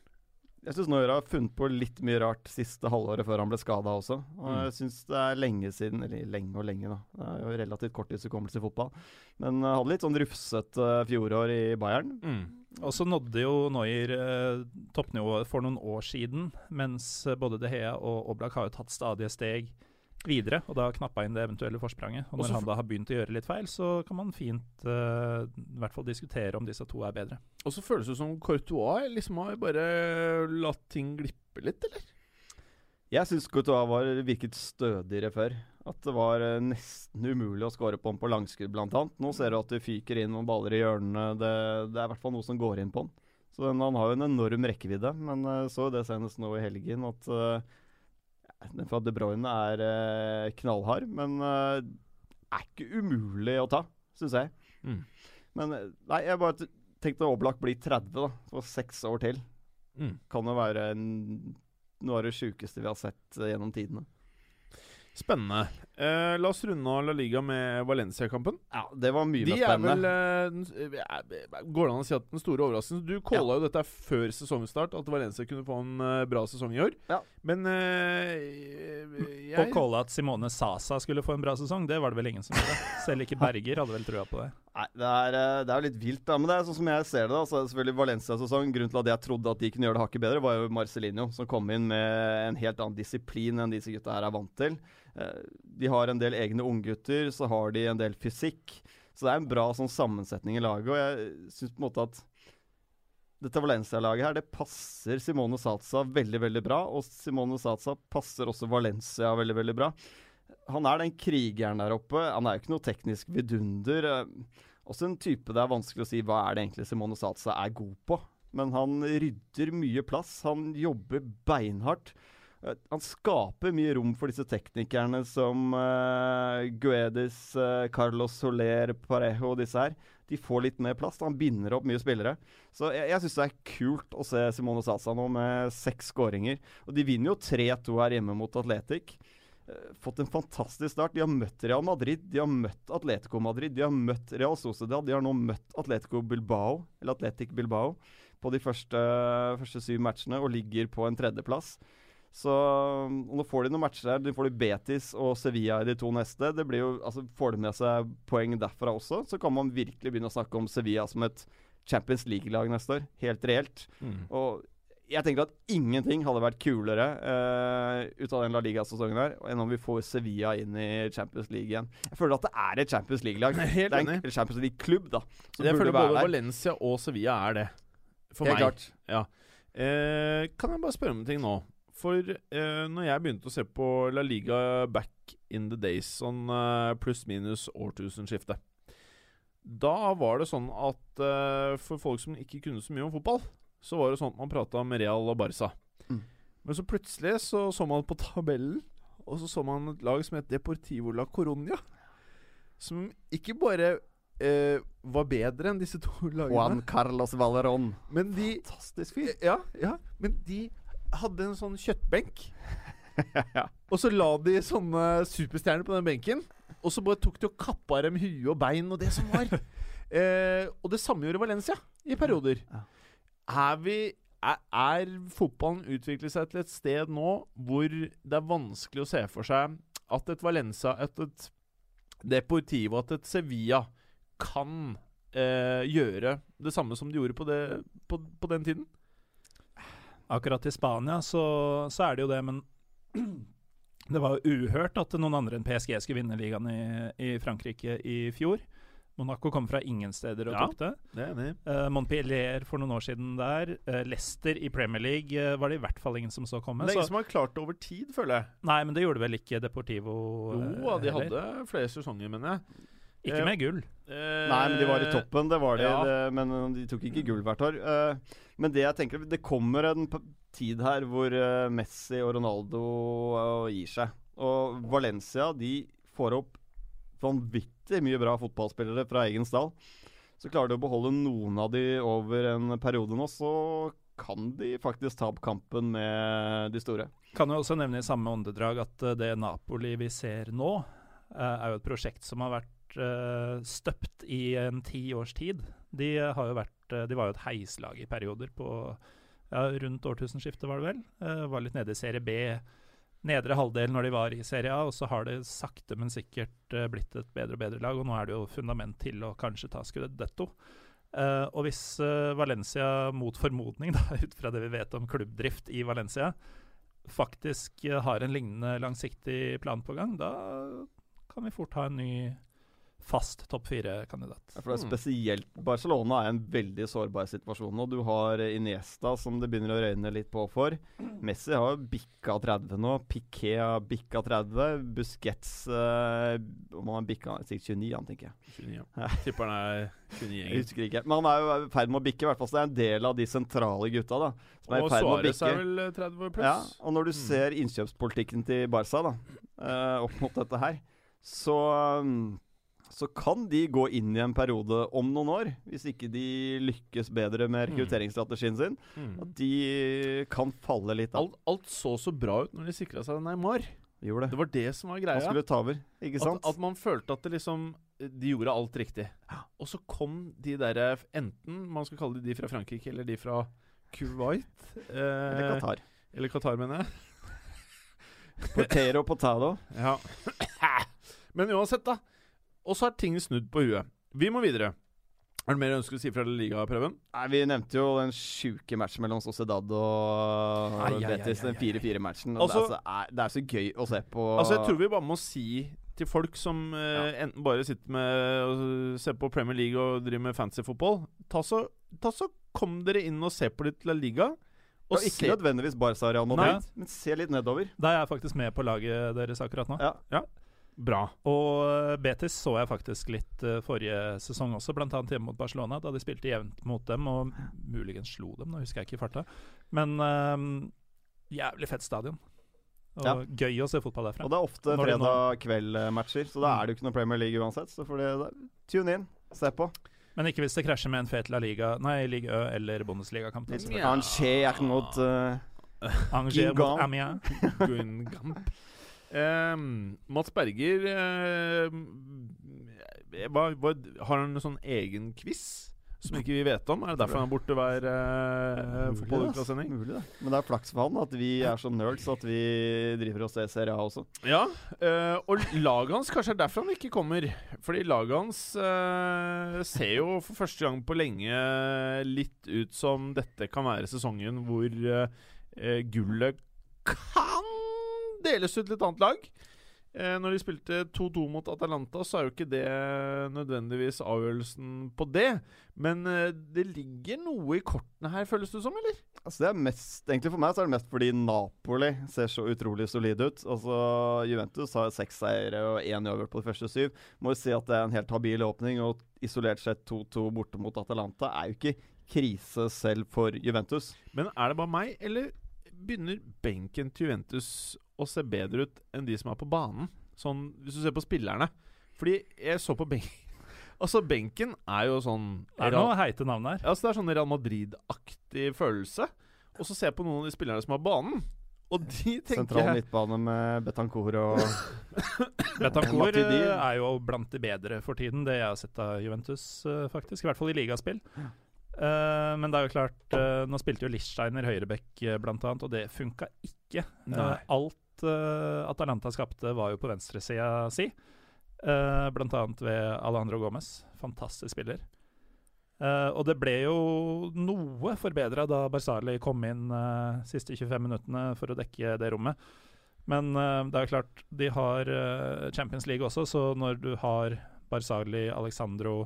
D: Jeg syns Neuer har funnet på litt mye rart siste halvåret før han ble skada også. Og
B: Mm.
D: jeg syns det er lenge siden Eller lenge og lenge, da. Det er jo relativt korttidshukommelse i fotball. Men uh, hadde litt sånn rufsete fjorår i Bayern.
B: Mm.
C: Og så nådde jo Neuer eh, toppnivået for noen år siden, mens eh, både De Hea og Oblak har jo tatt stadige steg videre, og da knappa inn det eventuelle forspranget. Og når han da har begynt å gjøre litt feil, så kan man fint uh, i hvert fall diskutere om disse to er bedre.
B: Og så føles det som Courtois liksom har bare latt ting glippe litt, eller?
D: Jeg syns Courtois var virket stødigere før. At det var eh, nesten umulig å score på ham på langskudd, annet. Nå ser du at det fyker inn noen baller i hjørnene. Det, det er i hvert fall noe som går inn på ham. Så den, han har jo en enorm rekkevidde, men uh, så jo det senest nå i helgen at eh, fra De Bruyne er eh, knallhard, men eh, er ikke umulig å ta, syns jeg.
B: Mm.
D: Men eh, nei, jeg bare tenkte Oblak blir 30, da. For seks år til.
B: Mm.
D: Kan jo være en, noe av det sjukeste vi har sett eh, gjennom tidene.
B: Spennende. Eh, la oss runde av La Liga med Valencia-kampen.
D: Ja, det var mye
B: De
D: mer
B: er
D: spennende.
B: vel eh, vel eh, Går det an å si at den store overraskelsen Du calla jo dette før sesongstart, at Valencia kunne få en eh, bra sesong i år.
D: Ja.
B: Men eh,
C: Og
B: jeg,
C: calle at Simone Sasa skulle få en bra sesong, det var det vel ingen som gjorde. Selv ikke Berger hadde vel trua på det.
D: Nei, det er, eh, det er jo litt vilt, da. Men det er sånn som jeg ser det. da Så er det selvfølgelig Valencia-sesong. Grunnen til at jeg trodde at de kunne gjøre det hakket bedre, var jo Marcelinho, som kom inn med en helt annen disiplin enn disse gutta her er vant til. Eh, De har en del egne unggutter, så har de en del fysikk. Så det er en bra sånn sammensetning i laget. Og jeg syns på en måte at dette Valencia-laget her, det passer Simone Satsa veldig, veldig bra. Og Simone Satsa passer også Valencia veldig, veldig bra. Han er den krigeren der oppe. Han er jo ikke noe teknisk vidunder. eh, Også en type det er vanskelig å si hva er det egentlig Simone Satsa er god på. Men han rydder mye plass. Han jobber beinhardt. Eh, Han skaper mye rom for disse teknikerne som uh, Guedes, uh, Carlos Soler, Parejo og disse her. De får litt mer plass. Han binder opp mye spillere. Så jeg, jeg syns det er kult å se Simone Sasa nå med seks skåringer. Og de vinner jo 3-2 her hjemme mot Atletic. Eh, fått en fantastisk start. De har møtt Real Madrid, de har møtt Atletico Madrid, de har møtt Real Sociedad. De har nå møtt Atletico Bilbao, eller Atletic Bilbao, på de første, første syv matchene og ligger på en tredjeplass. Så Nå får de noen matcher her. De får de Betis og Sevilla i de to neste. Det blir jo, altså Får de med seg poeng derfra også, så kan man virkelig begynne å snakke om Sevilla som et Champions League-lag neste år. Helt reelt. Og jeg tenker at ingenting hadde vært kulere uh, ut av den La Liga-sesongen her enn om vi får Sevilla inn i Champions League igjen. Jeg føler at det er et Champions League-lag.
B: Helt
D: Det er en Champions League-klubb, da.
B: Jeg føler både
D: der.
B: Valencia og Sevilla er det. For
D: Helt
B: meg.
D: klart.
B: Ja. Uh, kan jeg bare spørre om en ting nå? For uh, når jeg begynte å se på La Liga back in the days, sånn uh, pluss-minus årtusenskiftet Da var det sånn at uh, for folk som ikke kunne så mye om fotball, så var det sånn at man prata om Real og Barca.
D: Mm.
B: Men så plutselig så, så man på tabellen, og så så man et lag som het Deportivo la Coronia. Som ikke bare Uh, var bedre enn disse to lagene.
D: Juan Carlos.
B: Men de
D: Fantastisk fyr.
B: Ja, ja men de hadde en sånn kjøttbenk. Og så la de sånne superstjerner på den benken. Og så bare tok de og kappa dem hue og bein og det som var. eh, og det samme gjorde Valencia i perioder.
D: Ja.
B: Er vi er, er fotballen utviklet seg til et sted nå hvor det er vanskelig å se for seg at et Valencia, at et Deportivo, at et Sevilla kan eh, gjøre det samme som de gjorde på, det, på, på den tiden?
C: Akkurat i Spania så, så er det jo det, men det var jo uhørt at noen andre enn PSG skulle vinne ligaen i, i Frankrike i fjor. Monaco kom fra ingen steder og
B: Ja.
C: tok det.
B: Det er enig.
C: Eh, Montpellier for noen år siden der. Uh, Leicester i Premier League uh, var det i hvert fall ingen som så komme.
B: Det er ingen som har klart det over tid, føler jeg.
C: nei, men det gjorde vel ikke Deportivo
B: Jo,
C: eh,
B: de hadde flere sesonger, mener jeg.
C: Ikke
B: Eh,
C: med gull.
D: Nei, men de var i toppen, det var de.
B: ja.
D: Det, men uh, de tok ikke gull hvert år. Eh, men det jeg tenker Det kommer en tid her hvor eh, Messi og Ronaldo gir seg. Og Valencia de får opp vanvittig mye bra fotballspillere fra egen stall. Så klarer de å beholde noen av de over en periode nå, så kan de faktisk ta opp kampen med de store.
C: Kan jo også nevne i samme åndedrag at eh, det Napoli vi ser nå, eh, er jo et prosjekt som har vært eh, støpt i en ti års tid. De, har jo vært, eh, de var jo et heislag i perioder på ja, rundt årtusenskiftet, var det vel. Uh, var litt nede i serie B, nedre halvdel når de var i serie A, og så har det sakte, men sikkert uh, blitt et bedre og bedre lag, og nå er det jo fundament til å kanskje ta Scudetto. Uh, og hvis Valencia, mot formodning, da, ut fra det vi vet om klubbdrift i Valencia, faktisk har en lignende langsiktig plan på gang, da kan vi fort ha en ny fast topp fire-kandidat.
D: Ja, For det er
B: Mm.
D: spesielt Barcelona er i en veldig sårbar situasjon nå. Du har Iniesta som det begynner å røyne litt på for. Messi har jo bikka 30 nå. Piqué har bikka 30. Busquets eh, Om han har bikka sikkert 29, han tenker jeg.
B: 29. Tipper han er 29
D: Jeg husker ikke. Men han er jo i ferd med å bikke, i hvert fall. Så det er en del av de sentrale gutta da som er
B: Og
D: i ferd med å
B: Suárez er vel eh, 30 pluss.
D: Ja, og når du
B: Mm.
D: ser innkjøpspolitikken til Barca da, eh, opp mot dette her, så, um, så kan de gå inn i en periode om noen år, hvis ikke de lykkes bedre med
B: Mm.
D: rekrutteringsstrategien sin.
B: Mm.
D: At de kan falle litt av.
B: Alt, alt så så bra ut når de sikra seg Neymar.
D: De gjorde
B: Det
D: det.
B: var det som var greia.
D: over,
B: At, at man følte at det liksom De gjorde alt riktig. Og så kom de derre Enten man skal kalle de de fra Frankrike eller de fra Kuwait. Eh,
D: Eller Qatar.
B: Eller Qatar, mener jeg.
D: Potero Potado.
B: Ja. Men uansett, da. Og så har ting snudd på huet. Vi må videre. Er det mer du ønsker å si fra ligaprøven?
D: Nei, Vi nevnte jo den sjuke matchen mellom Sociedad og
C: Ai, ai,
D: Betis. Den
C: ai, ai.
D: 4-4-matchen.
B: Altså-
D: det, er så, er, det er så gøy å se på.
B: Altså, jeg tror vi bare må si til folk som eh, enten bare sitter med og ser på Premier League og driver med fantasyfotball Ta så, ta så kom dere inn og se på litt La Liga.
D: og
B: ja,
D: ikke
B: se
D: nødvendigvis Barca Real Madrid, men se litt nedover.
C: Da er jeg faktisk med på laget deres akkurat nå.
D: Ja. Ja.
B: Bra.
C: Og eh, Betis så jeg faktisk litt eh, forrige sesong også, bl.a. hjemme mot Barcelona, da de spilte jevnt mot dem og muligens slo dem, nå husker jeg ikke i farta. Men um, jævlig fett stadion. Og
D: Ja.
C: gøy å se fotball derfra.
D: Og det er ofte
C: Når
D: fredag kveld-matcher, så da er det jo ikke noe Premier League uansett. Så får det tune in, se på.
C: Men ikke hvis det krasjer med en fet La Liga Nei, Ligue Ø eller Bundesliga-kamp.
B: Ja.
D: Angers mot uh,
C: Angers mot Amiens.
B: Um, Mats Berger eh, hva, hva, Har han en sånn egen quiz som ikke vi vet om? Er det derfor han er borte hver uh, fotballukas-sending?
D: Mulig, det. Men det er flaks for han at vi er så nerds at vi driver og ser Serie A også.
B: Ja, eh, og laget hans kanskje er derfor han ikke kommer. Fordi laget hans eh, ser jo for første gang på lenge litt ut som dette kan være sesongen hvor eh, gullet kan deles ut til et annet lag. Eh, når de spilte 2-2 mot Atalanta, så er jo ikke det nødvendigvis avgjørelsen på det. Men eh, det ligger noe i kortene her, føles det som, eller?
D: Altså det er mest, egentlig For meg så er det mest fordi Napoli ser så utrolig solide ut. Altså Juventus har seks seire og én uavgjort på de første syv. Må jo si at det er en helt habil åpning, og isolert sett 2-2 borte mot Atalanta er jo ikke krise selv for Juventus.
B: Men er det bare meg, eller begynner benken til Juventus å se bedre ut enn de som er på banen? Sånn, hvis du ser på spillerne. Fordi jeg så på benken Altså, benken er jo sånn
C: Det er noe heite navn her.
B: Ja, Altså, det er sånn Real Madrid-aktig følelse. Og så ser jeg på noen av de spillerne som har banen, og de tenker
D: Sentral midtbane med Betancourt og
C: Betancourt eh, er jo blant de bedre for tiden, det jeg har sett av Juventus, eh, faktisk. I hvert fall i ligaspill. Uh, men det er jo klart uh, Nå spilte jo Lichsteiner høyrebekk, uh, blant annet, og det funka ikke. Alt eh, Atalanta skapte, var jo på venstresida si. Uh, blant annet ved Alejandro Gomez. Fantastisk spiller. Uh, og det ble jo noe forbedra da Barzali kom inn uh, siste 25 minuttene for å dekke det rommet. Men uh, det er klart, de har Champions League også, så når du har Barzali, Alexandro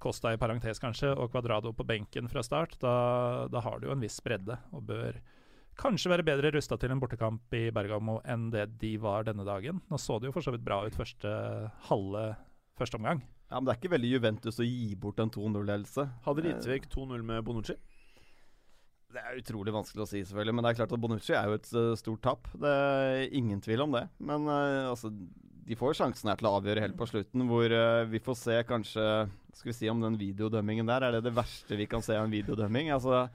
C: Costa i parentes kanskje, og Cuadrado på benken fra start, da, da har du jo en viss bredde, og bør kanskje være bedre rusta til en bortekamp i Bergamo enn det de var denne dagen. Nå så det jo for så vidt bra ut første halve første omgang.
D: Ja, Men det er ikke veldig Juventus å gi bort en 2-0-ledelse.
B: Hadde Ritvik 2-0 med Bonucci?
D: Det er utrolig vanskelig å si, selvfølgelig. Men det er klart at Bonucci er jo et eh, stort tap. Det er ingen tvil om det. Men eh, altså, de får sjansen her til å avgjøre helt på slutten, hvor eh, vi får se kanskje Skal vi si om den videodømmingen der, er det det verste vi kan se av en videodømming? Altså,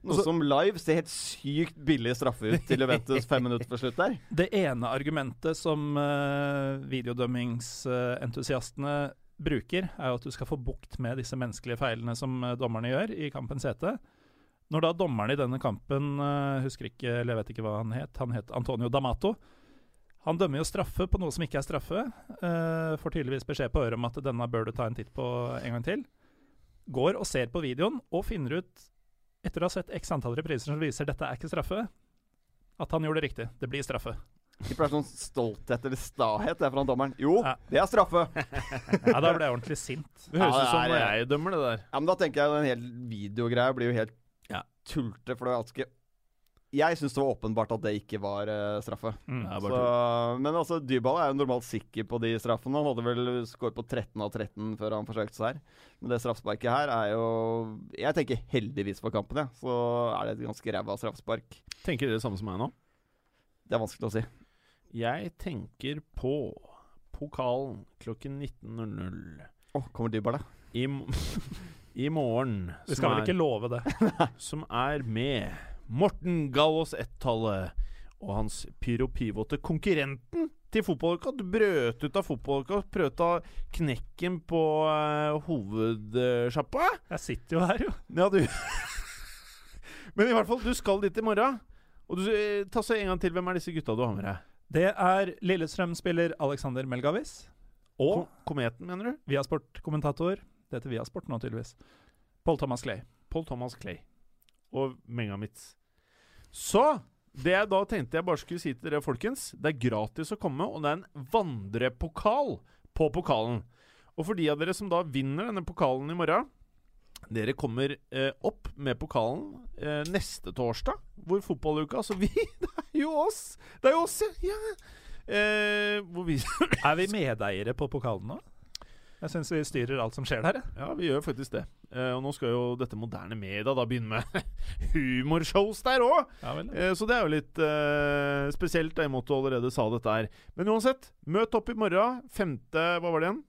D: noe
B: Også,
D: som live ser helt sykt billig straffe ut til Juventus fem minutter før slutt der.
C: Det ene argumentet som uh, videodømmingsentusiastene bruker, er jo at du skal få bukt med disse menneskelige feilene som uh, dommerne gjør i kampens hete. Når da dommeren i denne kampen, eh, husker ikke, eller jeg vet ikke hva han het, han het Antonio D'Amato. Han dømmer jo straffe på noe som ikke er straffe. får tydeligvis beskjed på øret om at denne bør du ta en titt på en gang til. Går og ser på videoen og finner ut, etter å ha sett x antall repriser som viser dette er ikke straffe, at han gjorde det riktig. Det blir straffe.
D: Det bare sånn stolthet eller stahet det er fra dommeren. Jo,
C: Ja.
D: det er straffe!
C: Ja, da ble jeg ordentlig sint.
B: Det høres
D: Ja,
B: som når
D: er-
B: jeg dømmer det der.
D: Ja, men da tenker jeg den hele videogreia blir jo helt
B: Ja.
D: tulte, for det er ganske Jeg syns det var åpenbart at det ikke var uh, straffe.
C: Mm.
D: Så, men altså, Dybala er jo normalt sikker på de straffene. Han hadde vel skåret på 13 av 13 før han forsøkte seg her. Men det straffesparket her er jo Jeg tenker heldigvis for kampen, jeg. Så er det et ganske ræva straffespark.
B: Tenker dere det samme som meg nå?
D: Det er vanskelig å si.
B: Jeg tenker på pokalen klokken 19.00
D: Å, kommer Dybala?
B: i, i morgen.
C: Vi skal vel ikke love det.
B: som er med Morten Gallås Ett-tallet og hans pyro-pivote konkurrenten til fotballuka. Brøt ut av fotballuka, prøvde å ta knekken på uh, hovedsjappa.
C: Jeg sitter jo her, jo.
B: Ja, du Men i hvert fall, du skal dit i morgen. Og du, eh, ta så en gang til. Hvem er disse gutta du har med deg?
C: Det er Lillestrøm-spiller Alexander Melgavis. Og
B: Kom Kometen, mener du?
C: Viasport-kommentator. Det heter Viasport nå, tydeligvis. Paul Thomas Clay.
B: Paul Thomas Clay og Megamitz. Så det jeg da tenkte jeg bare skulle si til dere, folkens Det er gratis å komme, og det er en vandrepokal på pokalen. Og for de av dere som da vinner denne pokalen i morgen Dere kommer eh, opp med pokalen eh, neste torsdag, hvor fotballuka Så vi Det er jo oss! Det er jo oss, ja! Eh, vi
C: Er vi medeiere på pokalen nå? Jeg syns vi styrer alt som skjer der.
B: Ja, vi gjør faktisk det. Eh, og nå skal jo dette moderne media da begynne med humorshows der òg!
C: Ja.
B: Eh, så det er jo litt uh, spesielt, da, i måte du allerede sa dette her. Men uansett, møt opp i morgen. 5. Hva var det igjen?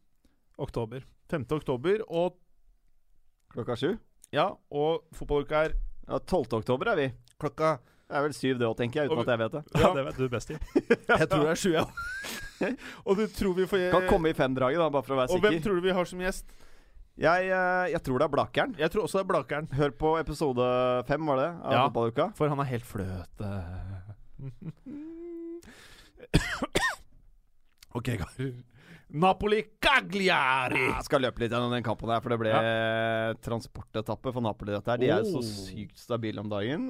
C: Oktober.
B: 5. oktober. Og
D: Klokka sju?
B: ja, og fotballuka er
D: Ja, 12. oktober er vi.
B: klokka
D: Det er vel syv det òg, tenker jeg, uten
B: Og-
D: at jeg vet det.
C: Ja, det vet du best i.
B: Jeg tror det er sju, ja. og du tror vi får
D: Kan komme i femdraget, da, bare for å være
B: Og hvem tror du vi har som gjest?
D: Jeg, eh, jeg tror det er Blakeren.
B: Jeg tror også det er Blakeren.
D: Hør på episode fem, var det? Av
B: Ja.
D: fotballuka.
B: For han er helt fløte. OK, karer. Napoli Cagliari!
D: Jeg skal løpe litt gjennom den kampen her, for det ble transportetappe for Napoli. dette her De er jo så
B: Oh.
D: sykt stabile om dagen.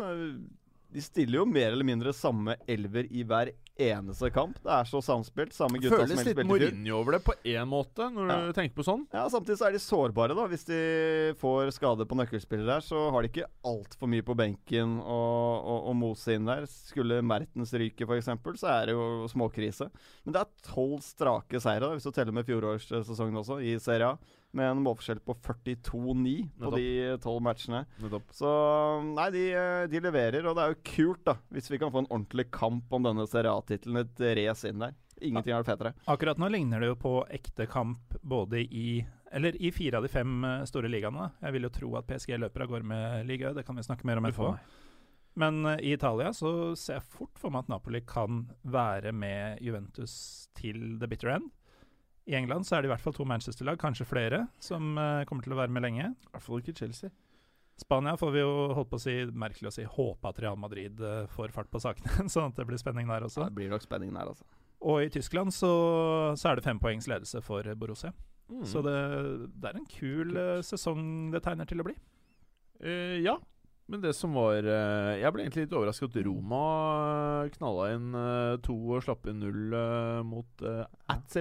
D: De stiller jo mer eller mindre samme elver i hver eneste kamp. Det er så samspilt. Samme gutta
B: Føles
D: som
B: litt. Mourinho over det på én måte, når
D: Ja.
B: du tenker på sånn.
D: Ja, Samtidig så er de sårbare. da Hvis de får skade på nøkkelspillere der, så har de ikke altfor mye på benken å, å, å mose inn der. Skulle Mertens ryke, f.eks., så er det jo småkrise. Men det er tolv strake seire, da, hvis du teller med fjorårssesongen også, i Serie A. Med en målforskjell på 42-9 på
B: Nettopp.
D: de tolv matchene.
B: Nettopp.
D: Så nei, de, de leverer, og det er jo kult, da, hvis vi kan få en ordentlig kamp om denne Serie A-tittelen. Et race inn der. Ingenting er fetere.
C: Akkurat nå ligner det jo på ekte kamp både i Eller i fire av de fem eh, store ligaene. Jeg vil jo tro at PSG løper av gårde med ligaen, det kan vi snakke mer om etterpå. Men eh, i Italia så ser jeg fort for meg at Napoli kan være med Juventus til the bitter end. I England så er det i hvert fall to Manchester-lag, kanskje flere, som uh, kommer til å være med lenge.
B: I hvert fall ikke Chelsea.
C: Spania får vi jo holdt på å si, merkelig å si, håpe at Real Madrid uh, får fart på sakene, sånn at det blir spenning der også.
D: Ja, det blir nok spenning der, altså.
C: Og i Tyskland så, så er det fem poengs ledelse for Borussia.
B: Mm.
C: Så det, det er en kul uh, sesong det tegner til å bli.
B: Eh, ja. Men det som var eh, Jeg ble egentlig litt overrasket at Roma knalla inn eh, to og slapp inn null eh, mot AC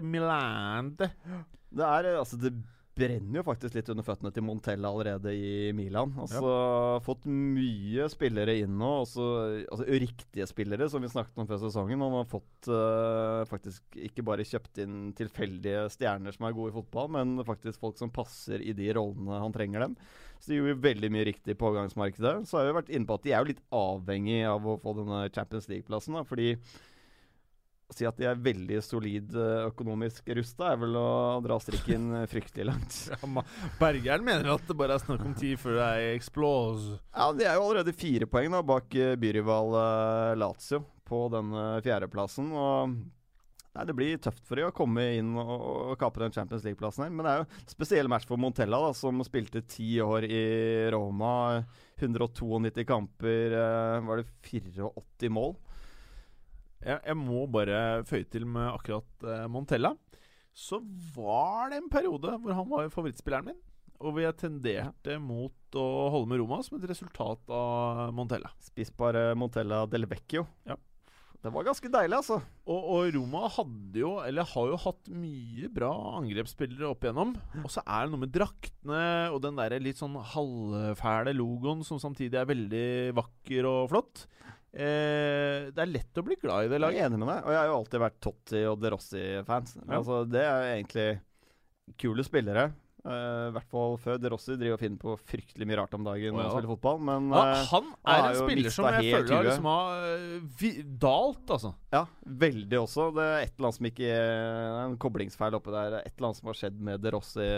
D: Det er altså Det brenner jo faktisk litt under føttene til Montella allerede i Milan. Altså Fått mye spillere inn nå. Også, altså Riktige spillere, som vi snakket om før sesongen. Man har fått uh, faktisk ikke bare kjøpt inn tilfeldige stjerner som er gode i fotball, men faktisk folk som passer i de rollene han trenger dem. Så de gjorde veldig mye riktig på overgangsmarkedet. Så har vi vært inne på at de er jo litt avhengig av å få denne Champions League-plassen. fordi å si at de er veldig solid eh, økonomisk rusta, er vel å dra strikken eh, fryktelig langt.
B: Ja, Bergeren mener at det bare er snakk om tid før det er explose.
D: Ja, De er jo allerede fire poeng da, bak eh, byrival Lazio på denne fjerdeplassen. og Nei, Det blir tøft for dem å komme inn og, og kape den Champions League-plassen her. Men det er jo spesiell match for Montella, da, som spilte ti år i Roma. 192 kamper, eh, var det 84 mål?
B: Jeg, jeg må bare føye til med akkurat eh, Montella. Så var det en periode hvor han var favorittspilleren min. Og vi tenderte mot å holde med Roma som et resultat av Montella.
D: Spisspar Montella del Vecchio.
B: Ja.
D: Det var ganske deilig, altså.
B: Og, og Roma hadde jo, eller har jo hatt mye bra angrepsspillere opp igjennom. Og så er det noe med draktene og den der litt sånn halvfæle logoen som samtidig er veldig vakker og flott. Eh, det er lett å bli glad i det
D: Jeg er
B: laget.
D: enig med deg. Og jeg har jo alltid vært Totti og De Rossi-fans.
B: Ja.
D: Altså, det er jo egentlig kule spillere. Eh, I hvert fall før. De Rossi driver og finner på fryktelig mye rart om dagen når
B: ja.
D: han spiller fotball, men
B: Ja,
D: eh,
B: han
D: han
B: er
D: har
B: en spiller som jeg føler har liksom har eh, dalt, altså.
D: ja, veldig også. Det er et eller annet som ikke er En koblingsfeil oppi der. Et eller annet som har skjedd med De Rossi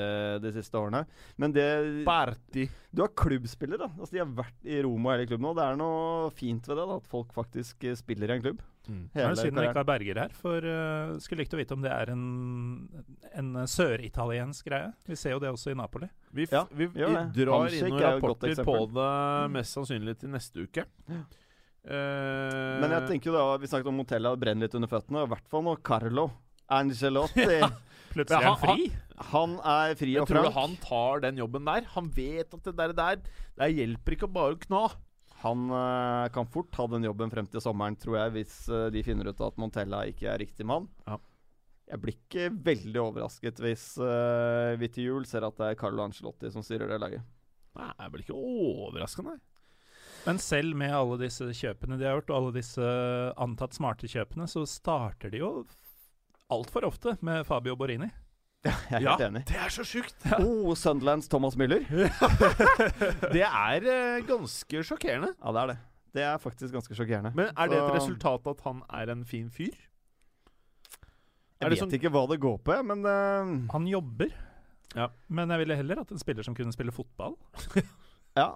D: de siste årene. Men det
B: Berti.
D: Du har klubbspiller, da. Altså, de har vært i Roma hele klubben nå. Det er noe fint ved det, da, at folk faktisk spiller i en klubb.
B: Mm.
C: Nå er det synd vi ikke har Berger her, for uh, skulle likt å vite om det er en, en søritaliensk greie. Vi ser jo det også i Napoli.
B: Vi, f
D: Ja,
B: vi, vi drar
D: Handshake
B: inn noen
D: er
B: rapporter på det mest sannsynlig til neste uke. Eh,
D: Men jeg tenker jo da, vi snakket om Montella brenner litt under føttene. I hvert fall nå Carlo Angelotti
C: Plutselig er han fri.
D: Han er fri
B: jeg
D: og
B: tror du
D: tror
B: han tar den jobben der? Han vet at det der, der Det hjelper ikke å bare kna.
D: Han eh, kan fort ta den jobben frem til sommeren, tror jeg, hvis eh, de finner ut at Montella ikke er riktig mann.
B: Ja.
D: Jeg blir ikke veldig overrasket hvis uh, vi til jul ser at det er Carlo Angelotti som styrer det laget.
B: Nei, jeg blir ikke overraska, nei.
C: Men selv med alle disse kjøpene de har gjort, og alle disse antatt smarte kjøpene, så starter de jo altfor ofte med Fabio Borini.
D: Jeg er
B: Ja,
D: helt enig.
B: det er så sjukt!
D: Oh, Sunderlands Thomas Müller.
B: Det er eh, ganske sjokkerende.
D: Ja, det er det. Det er faktisk ganske sjokkerende.
B: Men er det et
D: Så-
B: resultat at han er en fin fyr?
D: Jeg vet
B: sånn-
D: ikke hva det går på, men uh,
C: Han jobber,
B: Ja.
C: men jeg ville heller hatt en spiller som kunne spille fotball.
D: ja.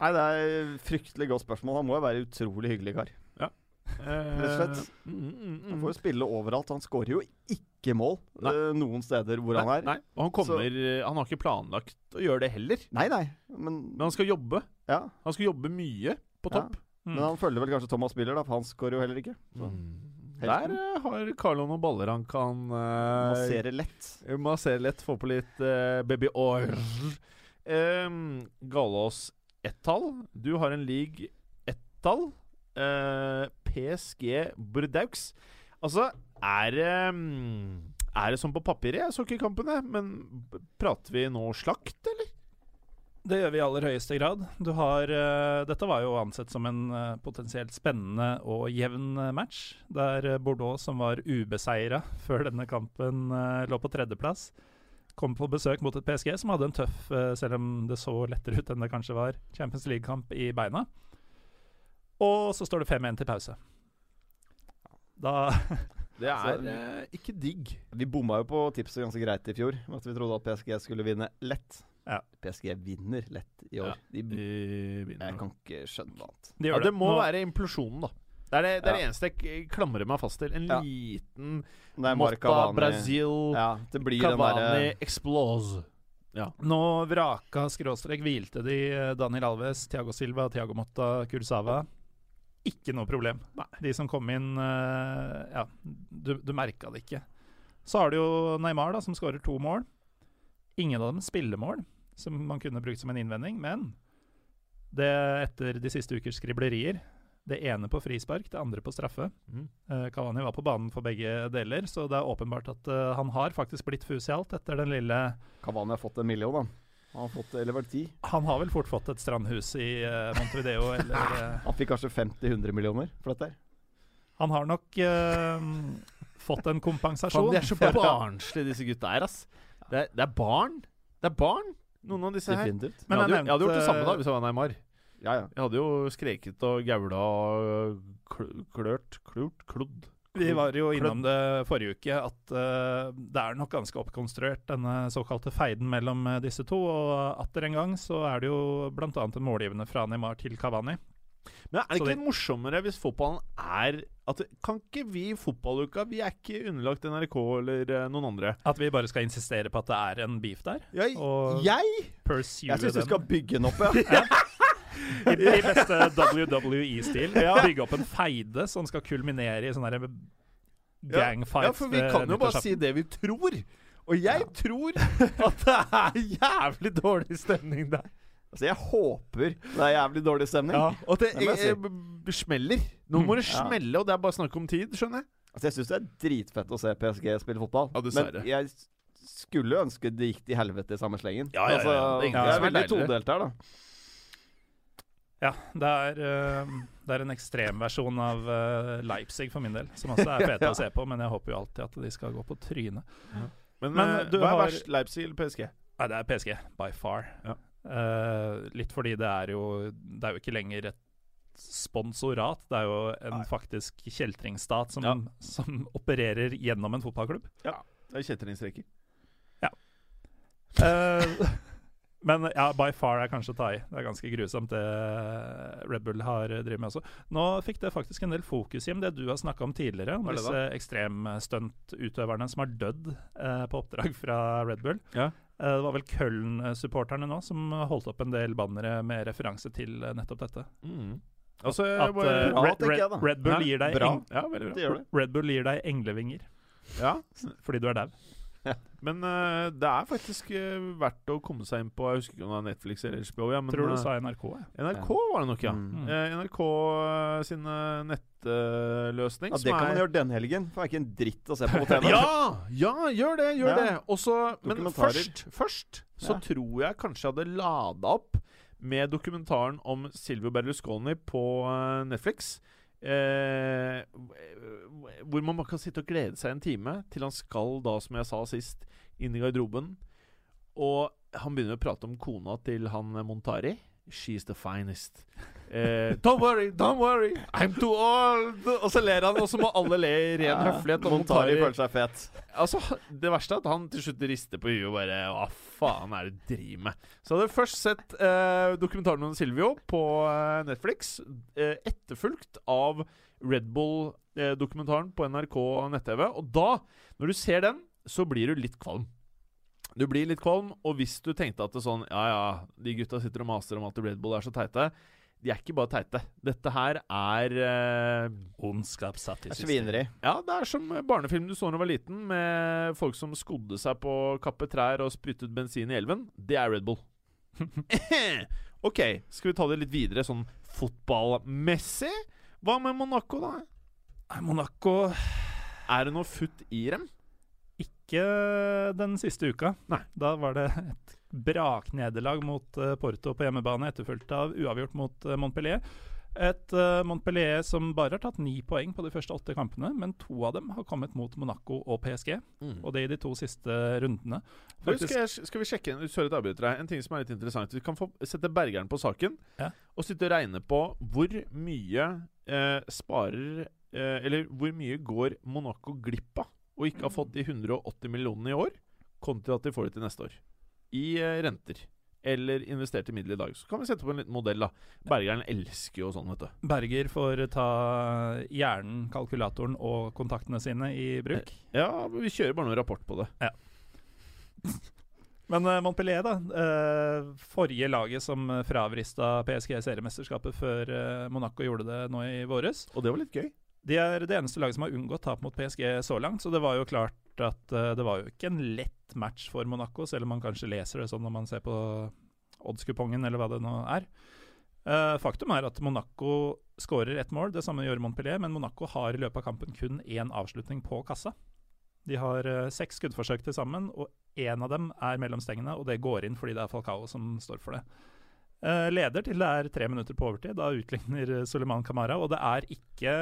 D: Nei, det er et fryktelig godt spørsmål. Han må jo være utrolig hyggelig kar.
B: Rett
D: og slett.
B: Mm, mm,
D: Han
B: mm.
D: får jo spille overalt. Han skårer jo ikke mål
B: Nei.
D: eh, noen steder hvor han er.
B: Nei, og han kommer Han har ikke planlagt å gjøre det heller.
D: Nei, nei. Men,
B: Men han skal jobbe.
D: ja.
B: Han skal jobbe mye på
D: Ja.
B: topp.
C: Mm.
D: men han følger vel kanskje Thomas Müller, da, for han skårer jo heller ikke. Så.
B: Der eh, har Carlo noen baller han kan uh,
D: Massere lett.
B: Massere lett, få på litt uh, baby oil. Um, Galås ett-tall. Du har en league ett-tall. Eh, PSG Bordeaux. Altså, er det mm, Er det som på papiret? Jeg så ikke kampene, men prater vi nå slakt, eller?
C: Det gjør vi i aller høyeste grad. Du har, uh, dette var jo ansett som en uh, potensielt spennende og jevn eh, match, der Bordeaux, som var ubeseira før denne kampen, lå på tredjeplass, kom på besøk mot et PSG som hadde en tøff, selv om det så lettere ut enn det kanskje var, Champions League-kamp i beina. Og så står det 5-1 til pause. Da
B: Det
D: Så-
B: er eh, ikke digg.
D: Vi bomma jo på tipset ganske greit i fjor. At vi trodde at PSG skulle vinne lett.
C: Ja.
D: PSG vinner lett i år.
B: Ja.
D: De, jeg kan ikke skjønne noe annet.
C: de
B: Ja,
C: det.
B: det må
C: Nå-
B: være implosjonen, da. Det er det, det, er det eneste jeg klamrer meg fast til. En
D: Ja.
B: liten Motta, Brasil,
D: Ja, det blir den
B: Cavani explose.
C: Nå vraka skråstrek hvilte de eh, Daniel Alves, Thiago Silva, Thiago Motta, Kursava. Ikke noe problem. De som kom inn eh, Ja, du, du merka det ikke. Så har du jo Neymar, da, som skårer to mål. Ingen av dem spillemål, som man kunne brukt som en innvending, men det etter de siste ukers skriblerier Det ene på frispark, det andre på straffe.
B: Mm.
C: Uh, Cavani var på banen for begge deler, så det er åpenbart at uh, han har faktisk blitt fusialt etter den lille
D: Cavani har fått en million, da. Han har fått, eller var det ti?
C: Han har vel fort fått et strandhus i eh, Montevideo, eller eh,
D: Han fikk kanskje 50-100 millioner for dette.
C: Han har nok uh, fått en kompensasjon.
B: Fan, de er så barnslige, disse gutta her, ass. Det er, det er barn. Det er barn, noen av disse her.
C: Men
B: jeg, hadde,
C: jeg
B: jo- jeg hadde gjort det samme da hvis jeg var Neymar.
D: Ja, ja.
B: Jeg hadde jo skreket og gaula og klørt Klurt? Klodd?
C: Vi var jo innom det forrige uke, at uh, det er nok ganske oppkonstruert, denne såkalte feiden mellom eh, disse to. Og atter en gang så er det jo bl.a. en målgivende fra Neymar til Cavani.
B: Men er det ikke
C: det-
B: morsommere hvis fotballen er at Kan ikke vi i fotballuka Vi er ikke underlagt NRK eller eh, noen andre.
C: At vi bare skal insistere på at det er en beef der.
B: Jeg,
C: Og-
B: jeg
D: Jeg syns du skal bygge den opp, ja.
C: I, I beste WWE-stil. Bygge opp en feide som skal kulminere i sånn gangfight.
B: Ja, for vi kan jo bare si det vi tror. Og jeg tror at det er jævlig dårlig stemning der.
D: Altså, jeg håper det er jævlig dårlig stemning.
B: Ja, og at det
D: Det jeg
B: eh, smeller. Nå må det
D: Ja.
B: smelle, og det er bare snakk om tid, skjønner jeg.
D: Altså, jeg syns det er dritfett å se PSG spille fotball.
B: Ja.
D: Men jeg skulle ønske det gikk til helvete i samme slengen.
B: Ja, ja, ja,
D: Altså,
B: det er
D: jeg er veldig todelt her, da.
C: Ja, det er, eh, det er en ekstremversjon av eh, Leipzig for min del, som også er fete
D: Ja.
C: å se på, men jeg håper jo alltid at de skal gå på trynet.
B: Men,
C: Men,
B: eh,
C: du
B: hva er verst, Leipzig eller PSG?
C: Nei, det er PSG, by far.
B: Ja.
C: Litt fordi det er jo Det er jo ikke lenger et sponsorat, det er jo en faktisk kjeltringstat som,
B: Ja.
C: som opererer gjennom en fotballklubb.
B: Ja, Det er kjeltringstreker.
C: Eh, men ja, by far er kanskje å ta i. Det er ganske grusomt det Red Bull har eh, drevet med også. Nå fikk det faktisk en del fokus Jim, det du har snakka om tidligere, om
B: er
C: disse ekstremstuntutøverne som har dødd eh, på oppdrag fra Red Bull.
B: Ja.
C: Eh, det var vel Köln-supporterne nå som holdt opp en del bannere med referanse til eh, nettopp dette.
B: Mm. Altså,
C: At eh,
D: Bra,
C: Red, Red. Red Bull gir deg eng,
B: ja, veldig bra.
C: Red Bull gir deg englevinger
B: Ja,
C: fordi du er dau.
B: men uh, det er faktisk uh, verdt å komme seg inn på Jeg husker ikke om det er Netflix eller HBO. Ja, men,
C: Tror du
B: du
C: sa NRK? Ja.
B: NRK var det nok, ja.
D: Mm.
B: Uh, NRK eh, sin eh, nettløsning.
D: Ja, det kan
B: er-
D: man gjøre den helgen. For det er ikke en dritt å se på på TV.
B: Ja! Ja, gjør det! Gjør
D: Ja.
B: det. Også, men først, først så
D: Ja.
B: tror jeg kanskje jeg hadde lada opp med dokumentaren om Silvio Berlusconi på eh, Netflix. Eh, hvor man bare kan sitte og glede seg en time til han skal da, som jeg sa sist, inn i garderoben. Og han begynner å prate om kona til han Montari. She's the finest. Eh, don't worry, don't worry, I'm too old. Og så ler han, og så må alle le i ren høflighet. Og
D: Montari
B: Montari
D: føler seg fet.
B: Altså, Det verste er at han til slutt rister på huet og bare Hva faen er det du driver med? Så hadde jeg først sett eh, dokumentaren om Silvio på eh, Netflix, eh, etterfulgt av Red Bull-dokumentaren på NRK nett-TV. Og da, når du ser den, så blir du litt kvalm. Du blir litt kvalm, og hvis du tenkte at det sånn Ja, ja, de gutta sitter og maser om at Red Bull er så teite. De er ikke bare teite. Dette her er eh,
C: Ondskap satt i system.
D: svineri.
B: ja, det er som barnefilm du så da du var liten, med folk som skodde seg på å kappe trær og spyttet bensin i elven. Det er Red Bull. ok, skal vi ta det litt videre, sånn fotballmessig? Hva med Monaco, da?
C: Nei, Monaco
B: Er det noe futt i dem?
C: Ikke den siste uka.
B: Nei.
C: Da var det et braknederlag mot eh, Porto på hjemmebane, etterfulgt av uavgjort mot eh, Montpellier. Et eh, Montpellier som bare har tatt ni poeng på de første åtte kampene, men to av dem har kommet mot Monaco og PSG, og det i de to siste rundene.
B: Faktisk, skal, jeg, skal vi sjekke en, sorry avbryter deg. En ting som er litt interessant. Vi kan få sette Bergeren på saken
C: Ja.
B: og sitte og regne på hvor mye eh, sparer eh, Eller hvor mye går Monaco glipp av og ikke har fått de 180 millionene i år, kontra at de får det til neste år. I eh, renter. Eller investerte midler i dag. Så kan vi sette på en liten modell, da. Bergeren elsker jo sånn, vet du.
C: Berger får ta hjernen, kalkulatoren og kontaktene sine i bruk.
B: Ja, vi kjører bare noen rapport på det.
C: Men eh, Montpellier, da. eh, forrige laget som fravrista PSG-seriemesterskapet før eh, Monaco gjorde det nå i våres.
B: Og det var litt gøy.
C: De er det eneste laget som har unngått tap mot PSG så langt, så det var jo klart at uh, det var jo ikke en lett match for Monaco, selv om man kanskje leser det sånn når man ser på oddskupongen, eller hva det nå er. Uh, faktum er at Monaco skårer ett mål, det samme gjør Montpellier, men Monaco har i løpet av kampen kun én avslutning på kassa. De har uh, seks skuddforsøk til sammen, og én av dem er mellom stengene, og det går inn fordi det er Falcao som står for det. Eh, leder til det er tre minutter på overtid. Da utligner eh, Suleiman Kamara. Og det er ikke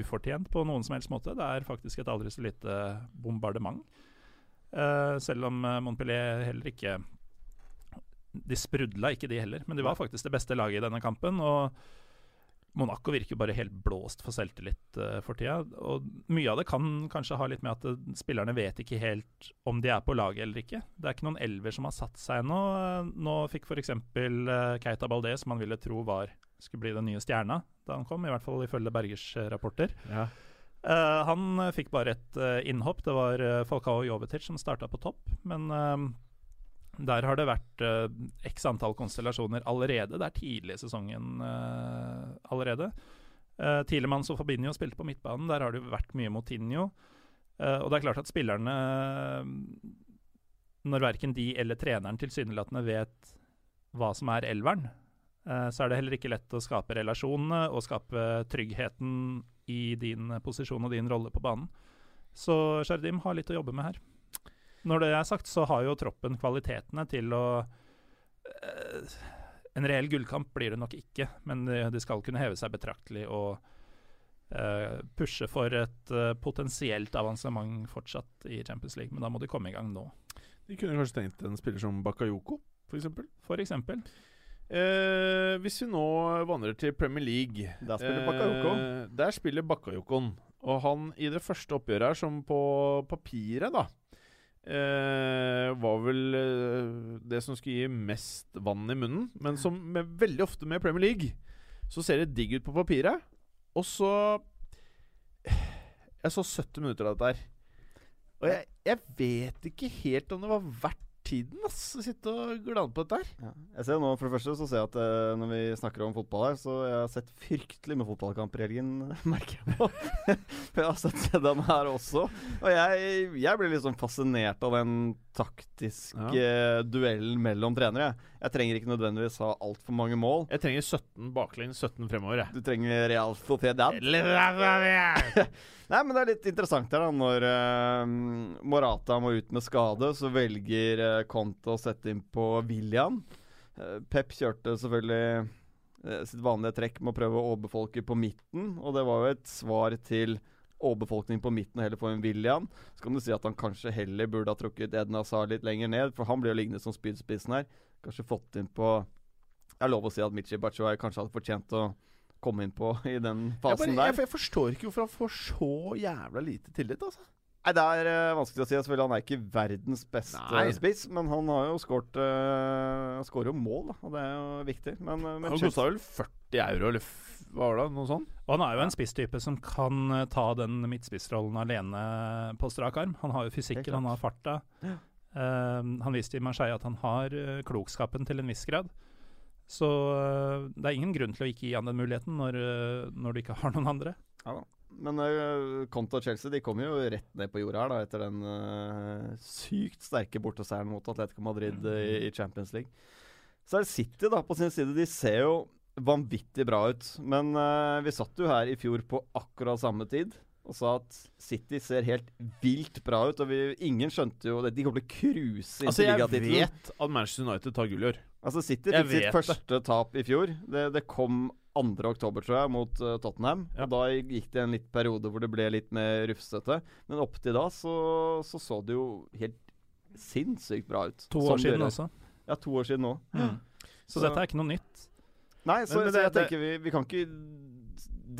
C: ufortjent på noen som helst måte. Det er faktisk et aldri så lite bombardement. Eh, selv om eh, Montpellier heller ikke De sprudla ikke, de heller. Men de var faktisk det beste laget i denne kampen. Og Monaco virker bare helt blåst for selvtillit uh, for tida. Og mye av det kan kanskje ha litt med at uh, spillerne vet ikke helt om de er på laget eller ikke. Det er ikke noen elver som har satt seg ennå. Uh, nå fikk f.eks. Uh, Keita Baldé, som man ville tro var skulle bli den nye stjerna da han kom, i hvert fall ifølge Bergers rapporter.
B: Ja.
C: Uh, han fikk bare et innhopp. Det var Falcao Jovetic som starta på topp. Men der har det vært uh, x antall konstellasjoner allerede. Det er tidlig i sesongen uh, allerede. Uh, Tielemanns og Fabinho spilte på midtbanen. Der har det vært mye Motinho. Uh, og det er klart at spillerne Når verken de eller treneren tilsynelatende vet hva som er elveren, så er det heller ikke lett å skape relasjonene og skape tryggheten i din posisjon og din rolle på banen. Så Shardim har litt å jobbe med her. Når det er sagt, så har jo troppen kvalitetene til å eh, En reell gullkamp blir det nok ikke, men de, de skal kunne heve seg betraktelig og eh, pushe for et eh, potensielt avansement fortsatt i Champions League. Men da må de komme i gang nå,
B: De kunne kanskje tenkt en spiller som Bakayoko, f.eks.
C: for eksempel.
B: Eh, hvis vi nå vandrer til Premier League
D: Der spiller Bakayoko.
B: Eh, der spiller Bakayokon. Og han i det første oppgjøret her, som på papiret, da eh, Var vel eh, det som skulle gi mest vann i munnen. Men som med, veldig ofte med Premier League, så ser det digg ut på papiret. Og så Jeg så 70 minutter av dette her. Og jeg, jeg vet ikke helt om det var verdt tiden ass, å sitte og glane på dette her.
D: Ja. Jeg ser nå, For det første så ser jeg at eh, når vi snakker om fotball her, så jeg har sett fryktelig med fotballkamper i helgen, merker jeg på. For jeg har sett den her også. Og jeg, jeg blir sånn fascinert av den taktiske duellen mellom trenere. Jeg trenger ikke nødvendigvis ha altfor mange mål.
B: Jeg trenger 17 baklengs, 17 fremover, jeg.
D: Du trenger Real Sociedad. Nei, men det er litt interessant her, da. Når uh, Morata må ut med skade, så velger uh, Conte å sette inn på William. Uh, Pep kjørte selvfølgelig uh, sitt vanlige trekk med å prøve å overbefolke på midten. Og det var jo et svar til overbefolkning på midten heller få en William. Så kan du si at han kanskje heller burde ha trukket Eden Hazard litt lenger ned, for han blir jo liggende som spydspissen her. Kanskje fått inn på Det er lov å si at Michi Batshuayi kanskje hadde fortjent å komme inn på i den
B: Jeg,
D: fasen
B: bare,
D: der.
B: jeg forstår ikke hvorfor han får så jævla lite tillit, altså.
D: Nei, Det er uh, vanskelig å si. Selvfølgelig, Han er ikke verdens beste
B: Nei.
D: spiss, men han har jo skåret uh, Han skårer jo mål, da, og det er jo viktig. Men, uh, men
B: Han kosta vel 40 euro, eller hva var det? Noe sånt?
C: Og han er jo en spisstype som kan eh, ta den midtspissrollen alene på strak arm. Han har jo fysikken, han har farta. Uh, han viste i Marseille at han har eh, klokskapen til en viss grad. Så eh, det er ingen grunn til å ikke gi han den muligheten når, eh, når du ikke har noen andre.
D: Ja da. Men uh, Conte og Chelsea de kom jo rett ned på jorda her da etter den uh, sykt sterke borteseieren mot Atletico Madrid mm. i, i Champions League. Så er det City da på sin side. De ser jo vanvittig bra ut. Men uh, vi satt jo her i fjor på akkurat samme tid og sa at City ser helt vilt bra ut. Og vi, ingen skjønte jo det. De kommer til å cruise inn
B: Altså,
D: til
B: jeg vet at Manchester United tar gull i år.
D: Altså City fikk sitt første tap i fjor. Det, det kom 2. oktober, tror jeg, mot uh, Tottenham.
B: Ja.
D: Og Da gikk det en litt periode hvor det ble litt mer rufsete. Men opp til da så, så så det jo helt sinnssykt bra ut.
C: To år siden også.
D: Ja, to år siden nå.
C: Så,
D: Så-
C: dette er ikke noe nytt.
D: Nei, så,
B: Men- men
D: så jeg
B: det- det-
D: tenker vi, vi kan ikke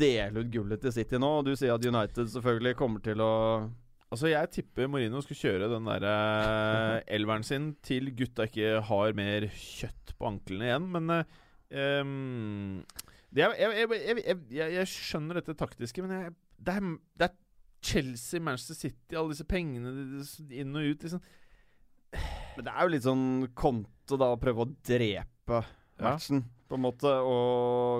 D: dele ut gullet til City nå. Du sier at United selvfølgelig kommer til å
B: Altså, jeg tipper Mourinho skal kjøre den der eh, elveren sin til gutta ikke har mer kjøtt på anklene igjen, men eh, um, det jeg, jeg, jeg, jeg, skjønner dette taktiske, men det, er, det er Chelsea, Manchester City, alle disse pengene inn og ut. Liksom.
D: Men det er jo litt sånn konto da å prøve å drepe
B: Ja.
D: På en måte. å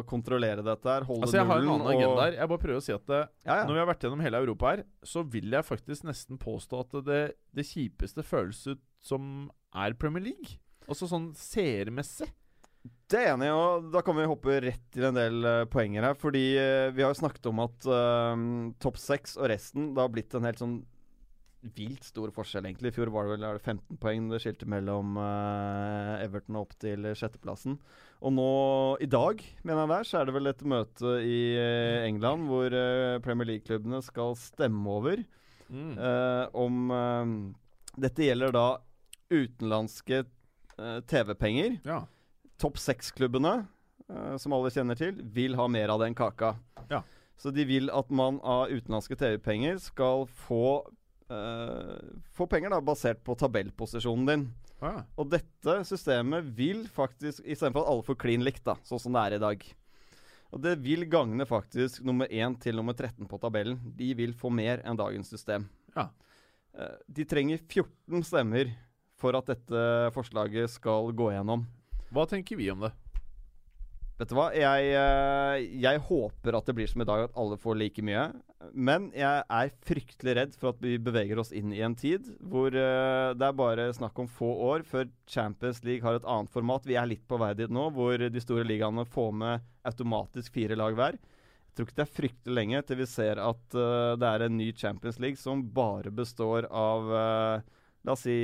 D: kontrollere dette her. Holde
B: Altså, jeg har en
D: nullen.
B: annen agenda her. Jeg bare prøver å si at det,
D: Ja, ja.
B: Når vi har vært gjennom hele Europa her, så vil jeg faktisk nesten påstå at det, det kjipeste føles ut som er Premier League. Også sånn seermessig.
D: Det er jeg enig og da kan vi hoppe rett til en del uh, poenger her. Fordi uh, vi har jo snakket om at uh, topp seks og resten Det har blitt en helt sånn vilt stor forskjell, egentlig. I fjor var det vel er 15 poeng det skilte mellom eh, Everton og opp til sjetteplassen. Og nå, i dag, mener jeg der, så er det vel et møte i eh, England hvor eh, Premier League-klubbene skal stemme over
B: Mm.
D: eh, om eh, Dette gjelder da utenlandske eh, TV-penger
B: Ja.
D: topp seks-klubbene, eh, som alle kjenner til, vil ha mer av den kaka.
B: Ja.
D: Så de vil at man av utenlandske TV-penger skal få Få penger da basert på tabellposisjonen din.
B: Ah, ja.
D: Og dette systemet vil faktisk, istedenfor at alle får klin likt, da, sånn som det er i dag Og det vil gagne faktisk nummer 1 til nummer 13 på tabellen. De vil få mer enn dagens system.
B: Ja.
D: Eh, De trenger 14 stemmer for at dette forslaget skal gå gjennom.
B: Hva tenker vi om det?
D: Vet du hva, jeg, eh, jeg håper at det blir som i dag, at alle får like mye. Men jeg er fryktelig redd for at vi beveger oss inn i en tid hvor eh, det er bare snakk om få år før Champions League har et annet format. Vi er litt på vei dit nå, hvor de store ligaene får med automatisk fire lag hver. Jeg tror ikke det er fryktelig lenge til vi ser at eh, det er en ny Champions League som bare består av La oss si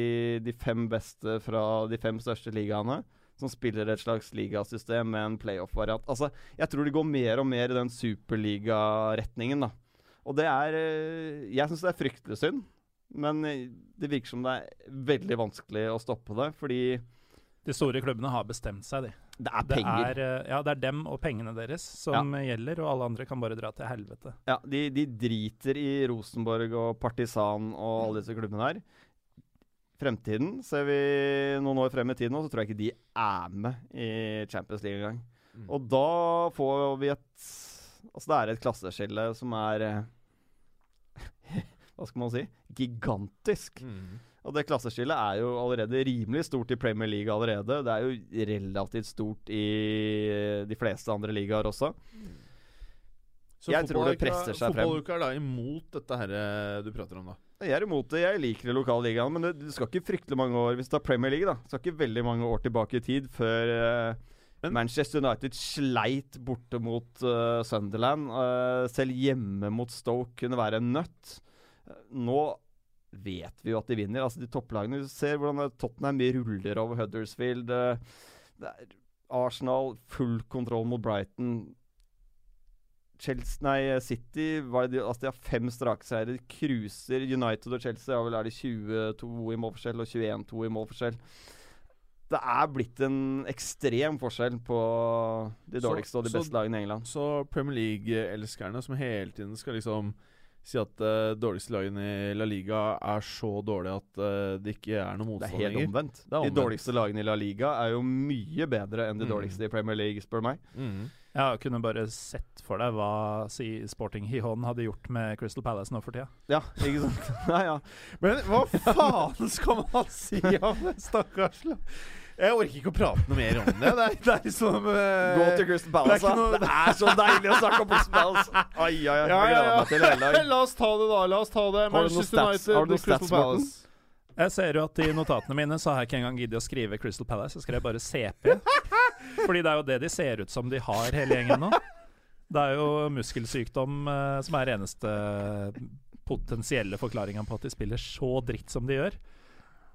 D: de fem beste fra de fem største ligaene som spiller et slags ligasystem med en playoff-variant. Altså, jeg tror det går mer og mer i den superligaretningen, da. Og det er eh, Jeg syns det er fryktelig synd, men eh, det virker som det er veldig vanskelig å stoppe det, fordi
C: De store klubbene har bestemt seg, de.
D: det er
C: Det
D: penger.
C: er, eh, ja, det er dem og pengene deres som gjelder, og alle andre kan bare dra til helvete.
D: Ja, de, de driter i Rosenborg og Partisan og alle disse klubbene her. Fremtiden ser vi noen år frem i tiden, nå, så tror jeg ikke de er med i Champions League engang.
B: Mm.
D: Og da får vi et Altså, det er et klasseskille som er eh, Hva skal man si? Gigantisk.
B: Mm.
D: Og det klasseskillet er jo allerede rimelig stort i Premier League allerede. Det er jo relativt stort i de fleste andre ligaer også.
B: Så
D: Jeg tror det presser seg frem.
B: Fotballuka er da imot dette her eh, du prater om, da?
D: Jeg er imot det. Jeg liker lokalligaen, men det, skal ikke fryktelig mange år Hvis du tar Premier League, da. Det skal ikke veldig mange år tilbake i tid før eh,
B: Men-
D: Manchester United sleit borte mot uh, Sunderland. Uh, selv hjemme mot Stoke kunne være en nøtt. Uh, nå vet vi jo at de vinner. Altså De topplagene Du ser hvordan Tottenham ruller over Huddersfield. det Arsenal, full kontroll mot Brighton. Chelsea, nei, City var det, de- altså de har fem strake seire. Cruiser United og Chelsea. Ja, vel er det 22 i målforskjell og 21-2 i målforskjell. Det er blitt en ekstrem forskjell på de
B: Så-
D: dårligste og de
B: så-
D: beste lagene i England.
B: Så Premier League-elskerne som hele tiden skal liksom si at uh, dårligste lagene i La Liga er så dårlige at uh, det ikke er noen motstand lenger.
D: Det er helt omvendt.
B: Det er
D: De dårligste lagene i La Liga er jo mye bedre enn de
B: Mm.
D: dårligste i Premier League, spør meg.
B: Mm.
C: Ja, kunne bare sett for deg hva si Sporting Hihon hadde gjort med Crystal Palace nå for tida.
D: Ja, ikke sant? Nei, ja.
B: Men hva faen skal man si om det, stakkars Jeg orker ikke å prate noe mer om det. Det er, det er liksom uh,
D: Gå til Crystal Palace, da. Det er så deilig å snakke om Crystal Palace. Ai, ai, ai.
B: Ja,
D: Jeg
B: ja, ja.
D: til hele dag.
B: La oss ta det, da. La oss ta det.
D: Har du noen
B: Manchester
D: stats-
B: United,
D: har du noen
B: Crystal
D: stats, Morten?
B: Palace.
C: Jeg ser jo at i notatene mine så har jeg ikke engang giddet å skrive Crystal Palace. Jeg skrev bare CP. Fordi det er jo det de ser ut som de har, hele gjengen nå. Det er jo muskelsykdom uh, som er eneste potensielle forklaringa på at de spiller så dritt som de gjør.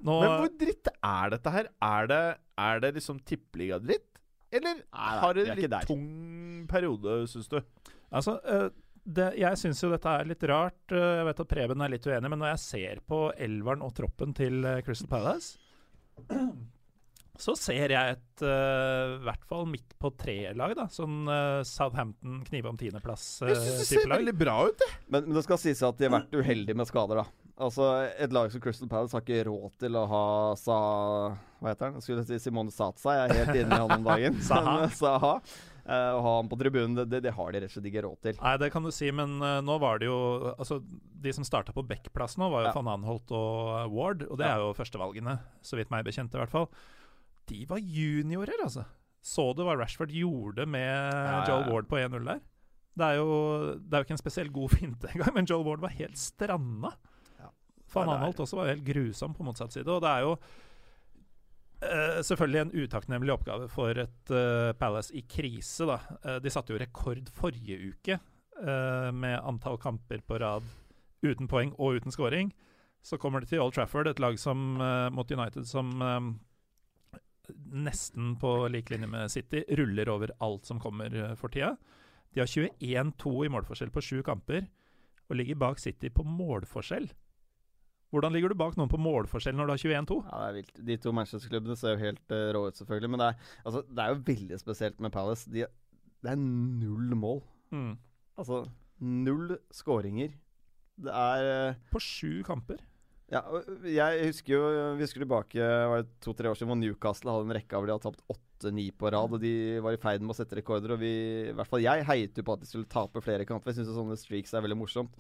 C: Nå,
B: Men hvor dritt er dette her? Er det, er det liksom tippeligadritt? Eller
D: nei,
B: har det
D: er
B: litt
D: der.
B: tung periode, syns du?
C: Altså, eh, det, jeg syns jo dette er litt rart. eh, Jeg vet at Preben er litt uenig, men når jeg ser på elveren og troppen til eh, Crystal Palace, så ser jeg et uh, i hvert fall midt på tre-lag, da. Sånn uh, Southampton knive om
B: Jeg syns det
C: tiendeplass-type
B: ser veldig bra ut, det.
D: Men, men det skal sies at de har vært uheldige med skader, da. Altså, Et lag som Crystal Palace har ikke råd til å ha Sa... Hva heter han? Skulle si Simone Satsa. Jeg er helt inne i han om dagen.
C: Saha.
D: Men, Saha. Uh, å ha han på tribunen, det, det, det har de rett og slett ikke råd til.
C: Nei, det kan du si, men uh, nå var det jo Altså, de som starta på Beck-plass nå, var jo
D: Ja.
C: van Anholt og eh, Ward, og det
D: Ja.
C: er jo førstevalgene, så vidt meg bekjent i hvert fall. De var juniorer, altså. Så du hva Rashford gjorde med
D: ja,
C: Joel. Ward på 1-0 der? Det er, jo, det er jo ikke en spesielt god finte engang, men Joel Ward var helt stranda. Van Anholt også var helt grusom på motsatt side, og det er jo uh, selvfølgelig en utakknemlig oppgave for et uh, Palace i krise, da. Uh, de satte jo rekord forrige uke med antall kamper på rad uten poeng og uten scoring. Så kommer det til Old Trafford, et lag som, mot United som nesten på lik linje med City ruller over alt som kommer for tida. De har 21-2 i målforskjell på sju kamper, og ligger bak City på målforskjell. Hvordan ligger du bak noen på målforskjell når du har 21-2?
D: Ja, det er vilt. De to Manchester-klubbene ser jo helt uh, rå ut, selvfølgelig. Men det er, altså, det er jo veldig spesielt med Palace. De, det er null mål.
C: Mm.
D: Altså null skåringer. Det er uh,
C: På sju kamper.
D: Ja, jeg husker jo Vi husker tilbake var det to-tre år siden hvor Newcastle hadde en rekke av de hadde tapt åtte-ni på rad. Og de var i ferd med å sette rekorder. Og vi, i hvert fall jeg, heiet jo på at de skulle tape flere kamper. Jeg syns sånne streaks er veldig morsomt.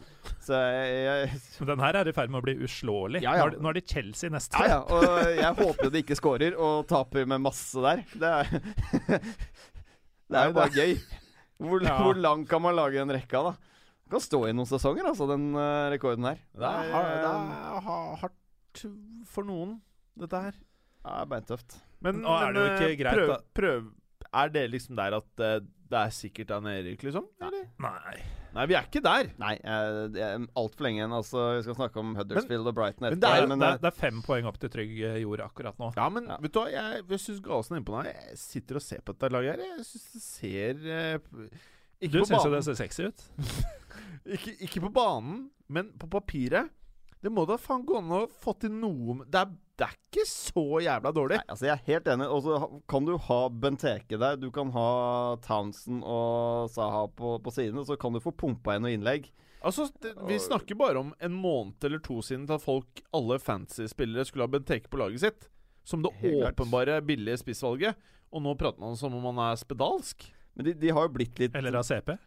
D: Så jeg, jeg
C: Men den her er i ferd med å bli uslåelig.
D: Ja, ja.
C: Nå, er, det- nå er Chelsea neste.
D: Ja, ja. Og jeg håper jo de ikke scorer og taper med masse der. Det er, det er jo bare gøy. Hvor,
C: Ja.
D: hvor lang kan man lage en rekka, da? Kan stå i noen sesonger, altså, den eh, rekorden her.
B: Det er, har- det er hardt for noen, dette her.
D: Det er beintøft.
B: Men,
C: Nå er det jo ikke
B: eh,
C: greit,
B: prøv,
C: da.
B: prøv Er det liksom der at eh, det er sikkert av nedrykk, liksom? Eller?
C: Nei.
B: Nei, vi er ikke der.
D: Nei, eh, det er altfor lenge igjen. Altså, vi skal snakke om Huddersfield og Brighton etterpå.
B: det er-
C: Det er,
D: men,
C: det,
D: eh,
C: er, det er fem poeng opp til trygg eh, jord akkurat nå.
B: Ja, men
D: Ja.
B: vet du hva, jeg, jeg syns Galesen er innpå meg. Jeg sitter og ser på dette laget her. Jeg syns det ser eh, Ikke
C: Du
B: på
C: syns jo det ser sexy ut.
B: Ikke, ikke på banen, men på papiret. Det må da faen gå an å få til noe det er, det er ikke så jævla dårlig.
D: Nei, altså Jeg er helt enig. Og så kan du ha Benteke der. Du kan ha Townsend og Saha på, på sidene. Så kan du få pumpa inn noe innlegg.
B: Altså, det, Vi snakker bare om en måned eller to siden til at folk, alle fancy-spillere skulle ha Benteke på laget sitt. Som det
D: Helt klart.
B: åpenbare billige spissvalget. Og nå prater man som om man er spedalsk.
D: Men de, de har jo blitt litt
C: Eller av CP.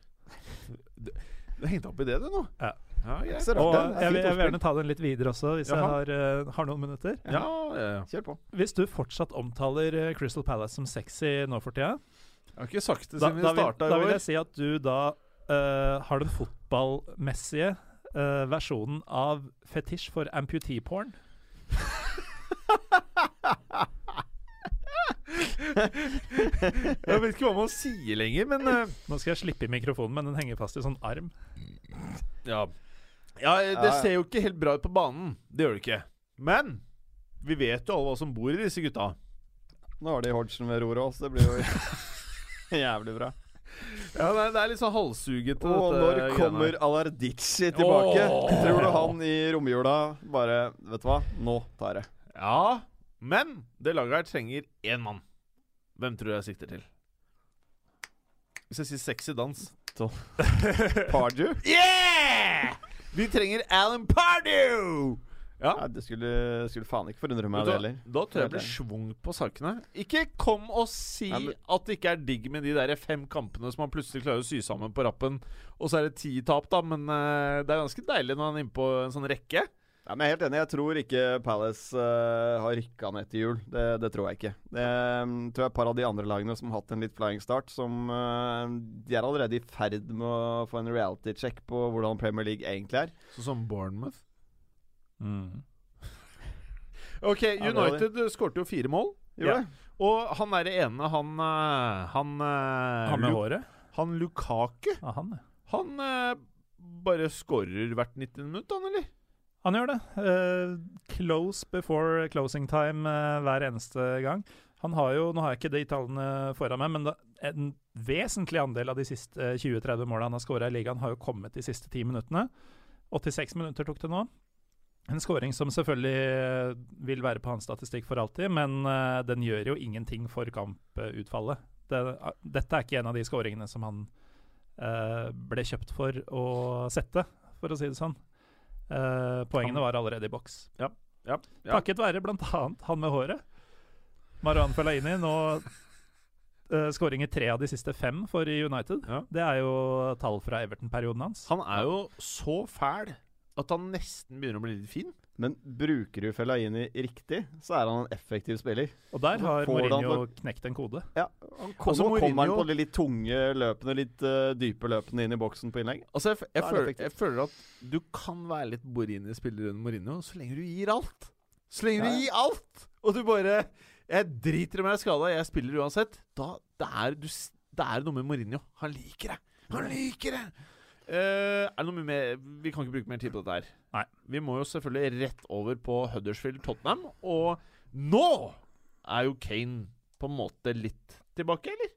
B: Du hengte opp i det, du, nå?
C: Ja.
B: Ja
D: yeah. Rart,
C: Og jeg vil, jeg vil gjerne ta den litt videre også, hvis jeg har, uh, har noen minutter.
B: Ja, ja, ja.
D: Kjør på.
C: Hvis du fortsatt omtaler eh, Crystal Palace som sexy nå for tida,
B: Jeg har ikke sagt det siden
C: da,
B: vi
C: i
B: år
C: da vil jeg si at du da uh, har den fotballmessige uh, versjonen av fetisj for amputee-porn.
B: Jeg vet ikke hva man sier lenger, men uh,
C: Nå skal jeg slippe i mikrofonen, men den henger fast i sånn arm.
B: Ja. Ja, det
D: Ja.
B: ser jo ikke helt bra ut på banen. Det gjør det ikke. Men vi vet jo alle hva som bor i disse gutta.
D: Nå har de Hodgson ved roret også, det blir jo jævlig bra.
B: Ja, det er, det er litt sånn halshugete.
D: Og når kommer
B: her.
D: Alardici tilbake?
B: Oh!
D: Tror du han i romjula bare Vet du hva, nå tar jeg.
B: Ja, men det laget her trenger én mann. Hvem tror du jeg sikter til? Hvis jeg sier sexy dans
D: Pardew?
B: Yeah! Vi trenger Alan Pardew! Ja.
D: ja. det skulle, skulle faen ikke forundre meg, det heller.
B: da tror jeg blir schwung på sakene. Ikke kom og si
D: Nei, men-
B: at det ikke er digg med de der fem kampene som man plutselig klarer å sy sammen på rappen, og så er det ti tap, da, men uh, det er ganske deilig når han er inne på en sånn rekke.
D: Ja, men jeg er helt enig. Jeg tror ikke Palace uh, har rykka ned til jul. Det, det tror jeg ikke. Det mm, tror jeg et par av de andre lagene som har hatt en litt flying start, som uh, De er allerede i ferd med å få en reality check på hvordan Premier League egentlig er.
B: Sånn som Bournemouth.
C: Mm.
B: Ok, United skårte jo fire mål.
C: Ja.
B: Og han er det ene, han eh, Han, eh,
C: Han med
B: Lu-
C: håret?
B: han Lukaku,
C: Ja, han,
B: han uh, bare skårer hvert 90 minutt, han, eller?
C: Han gjør det. Eh, close before closing time eh, hver eneste gang. Han har jo, Nå har jeg ikke de tallene foran meg, men en vesentlig andel av de siste eh, 20-30 målene han har skåra i ligaen, har jo kommet de siste ti minuttene. 86 minutter tok det nå. En skåring som selvfølgelig eh, vil være på hans statistikk for alltid, men eh, den gjør jo ingenting for kamputfallet. Det, dette er ikke en av de skåringene som han eh, ble kjøpt for å sette, for å si det sånn. Eh, poengene var allerede i boks.
B: Ja. ja.
C: Takket være bl.a. han med håret. Marwan Fellaini nå uh, skåring i tre av de siste fem for United.
B: Ja.
C: Det er jo tall fra Everton-perioden hans.
B: Han er jo så fæl at han nesten begynner å bli litt fin.
D: Men bruker du Fellaini riktig, så er han en effektiv spiller.
C: Og der har
D: Mourinho
C: Mourinho knekt en kode.
D: Ja, han kom,
B: Altså,
D: Mourinho, kommer han på de litt tunge løpene, litt uh, dype løpene inn i boksen på innlegg.
B: Altså, jeg, jeg,
D: er
B: føler, jeg føler at du kan være litt Borini-spiller under Mourinho så lenge du gir alt. Så lenge
D: Ja.
B: du gir alt! Og du bare Jeg driter i om jeg er skada, jeg spiller uansett. Da det er, du, det er noe med Mourinho. Han liker det! Han liker det! Eh, er det noe mer Vi kan ikke bruke mer tid på dette her.
C: Nei.
B: Vi må jo selvfølgelig rett over på Huddersfield Tottenham. Og nå er jo Kane på en måte litt tilbake, eller?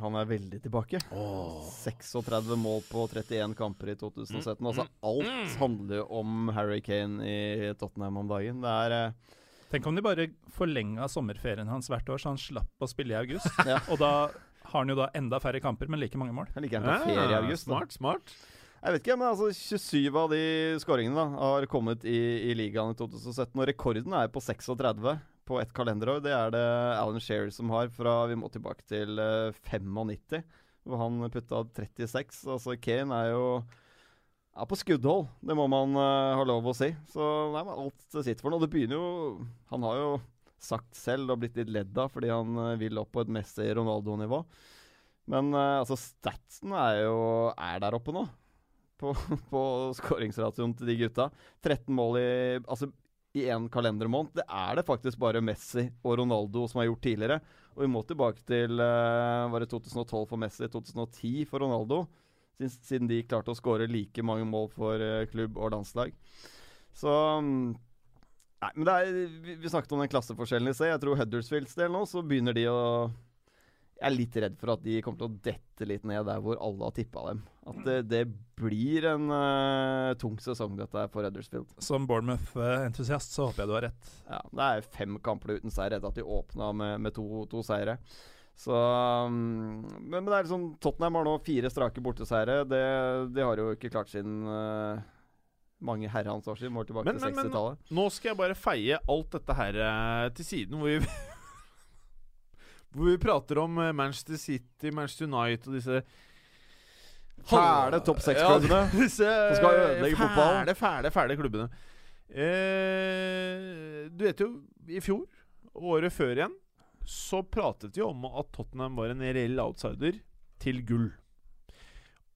D: Han er veldig tilbake. 36 mål på 31 kamper i 2017. Altså alt handler jo om Harry Kane i Tottenham om dagen. Det er uh,
C: Tenk om de bare forlenga sommerferien hans hvert år, så han slapp å spille i august.
D: Ja.
C: Og da har han jo da enda færre kamper, men like mange mål.
D: Jeg liker han ferie i august.
B: Ah, Smart, smart.
D: Jeg vet ikke, men altså 27 av de skåringene da har kommet i, i ligaen i 2017. Og rekorden er på 36 på ett kalenderår. Det er det Alan Shearer som har fra Vi må tilbake til eh, 95, hvor han putta 36. Altså Kane er jo ja, på skuddhold, det må man uh, ha lov å si. Så nei, men alt sitter for noe. Det begynner jo Han har jo sagt selv og blitt litt ledd av fordi han uh, vil opp på et Messi-Ronaldo-nivå. Men uh, altså, statsen er jo er der oppe nå på, på skåringsratioen til de gutta. 13 mål i Altså i én kalendermåned. Det er det faktisk bare Messi og Ronaldo som har gjort tidligere. Og vi må tilbake til eh, Var det 2012 for Messi, 2010 for Ronaldo. Siden, de klarte å skåre like mange mål for eh, klubb og landslag. Så mm, Nei, men er, vi snakket om den klasseforskjellen i seg. Jeg tror Huddersfields del nå, så begynner de å Jeg er litt redd for at de kommer til å dette litt ned der hvor alle har tippa dem. At det, det blir en uh, tung sesong, dette for Eddersfield.
C: Som Bournemouth-entusiast så håper jeg du har rett.
D: Ja, Det er fem kamper uten seier etter at de åpna med, med to, to seire. Så um, men, men det er liksom Tottenham har nå fire strake borteseiere. Det, de har jo ikke klart siden uh, mange herrens år siden. Må tilbake
B: Men,
D: til
B: men, men
D: 60-tallet.
B: nå skal jeg bare feie alt dette her eh, til siden, hvor vi Hvor vi prater om eh, Manchester City, Manchester United og disse
D: Fæle topp seks-klubbene.
B: Ja, disse
D: som skal ødelegge fotballen.
B: Fæle, fæle, fæle klubbene. Eh, du vet jo, i fjor, året før igjen, så pratet vi om at Tottenham var en reell outsider til gull.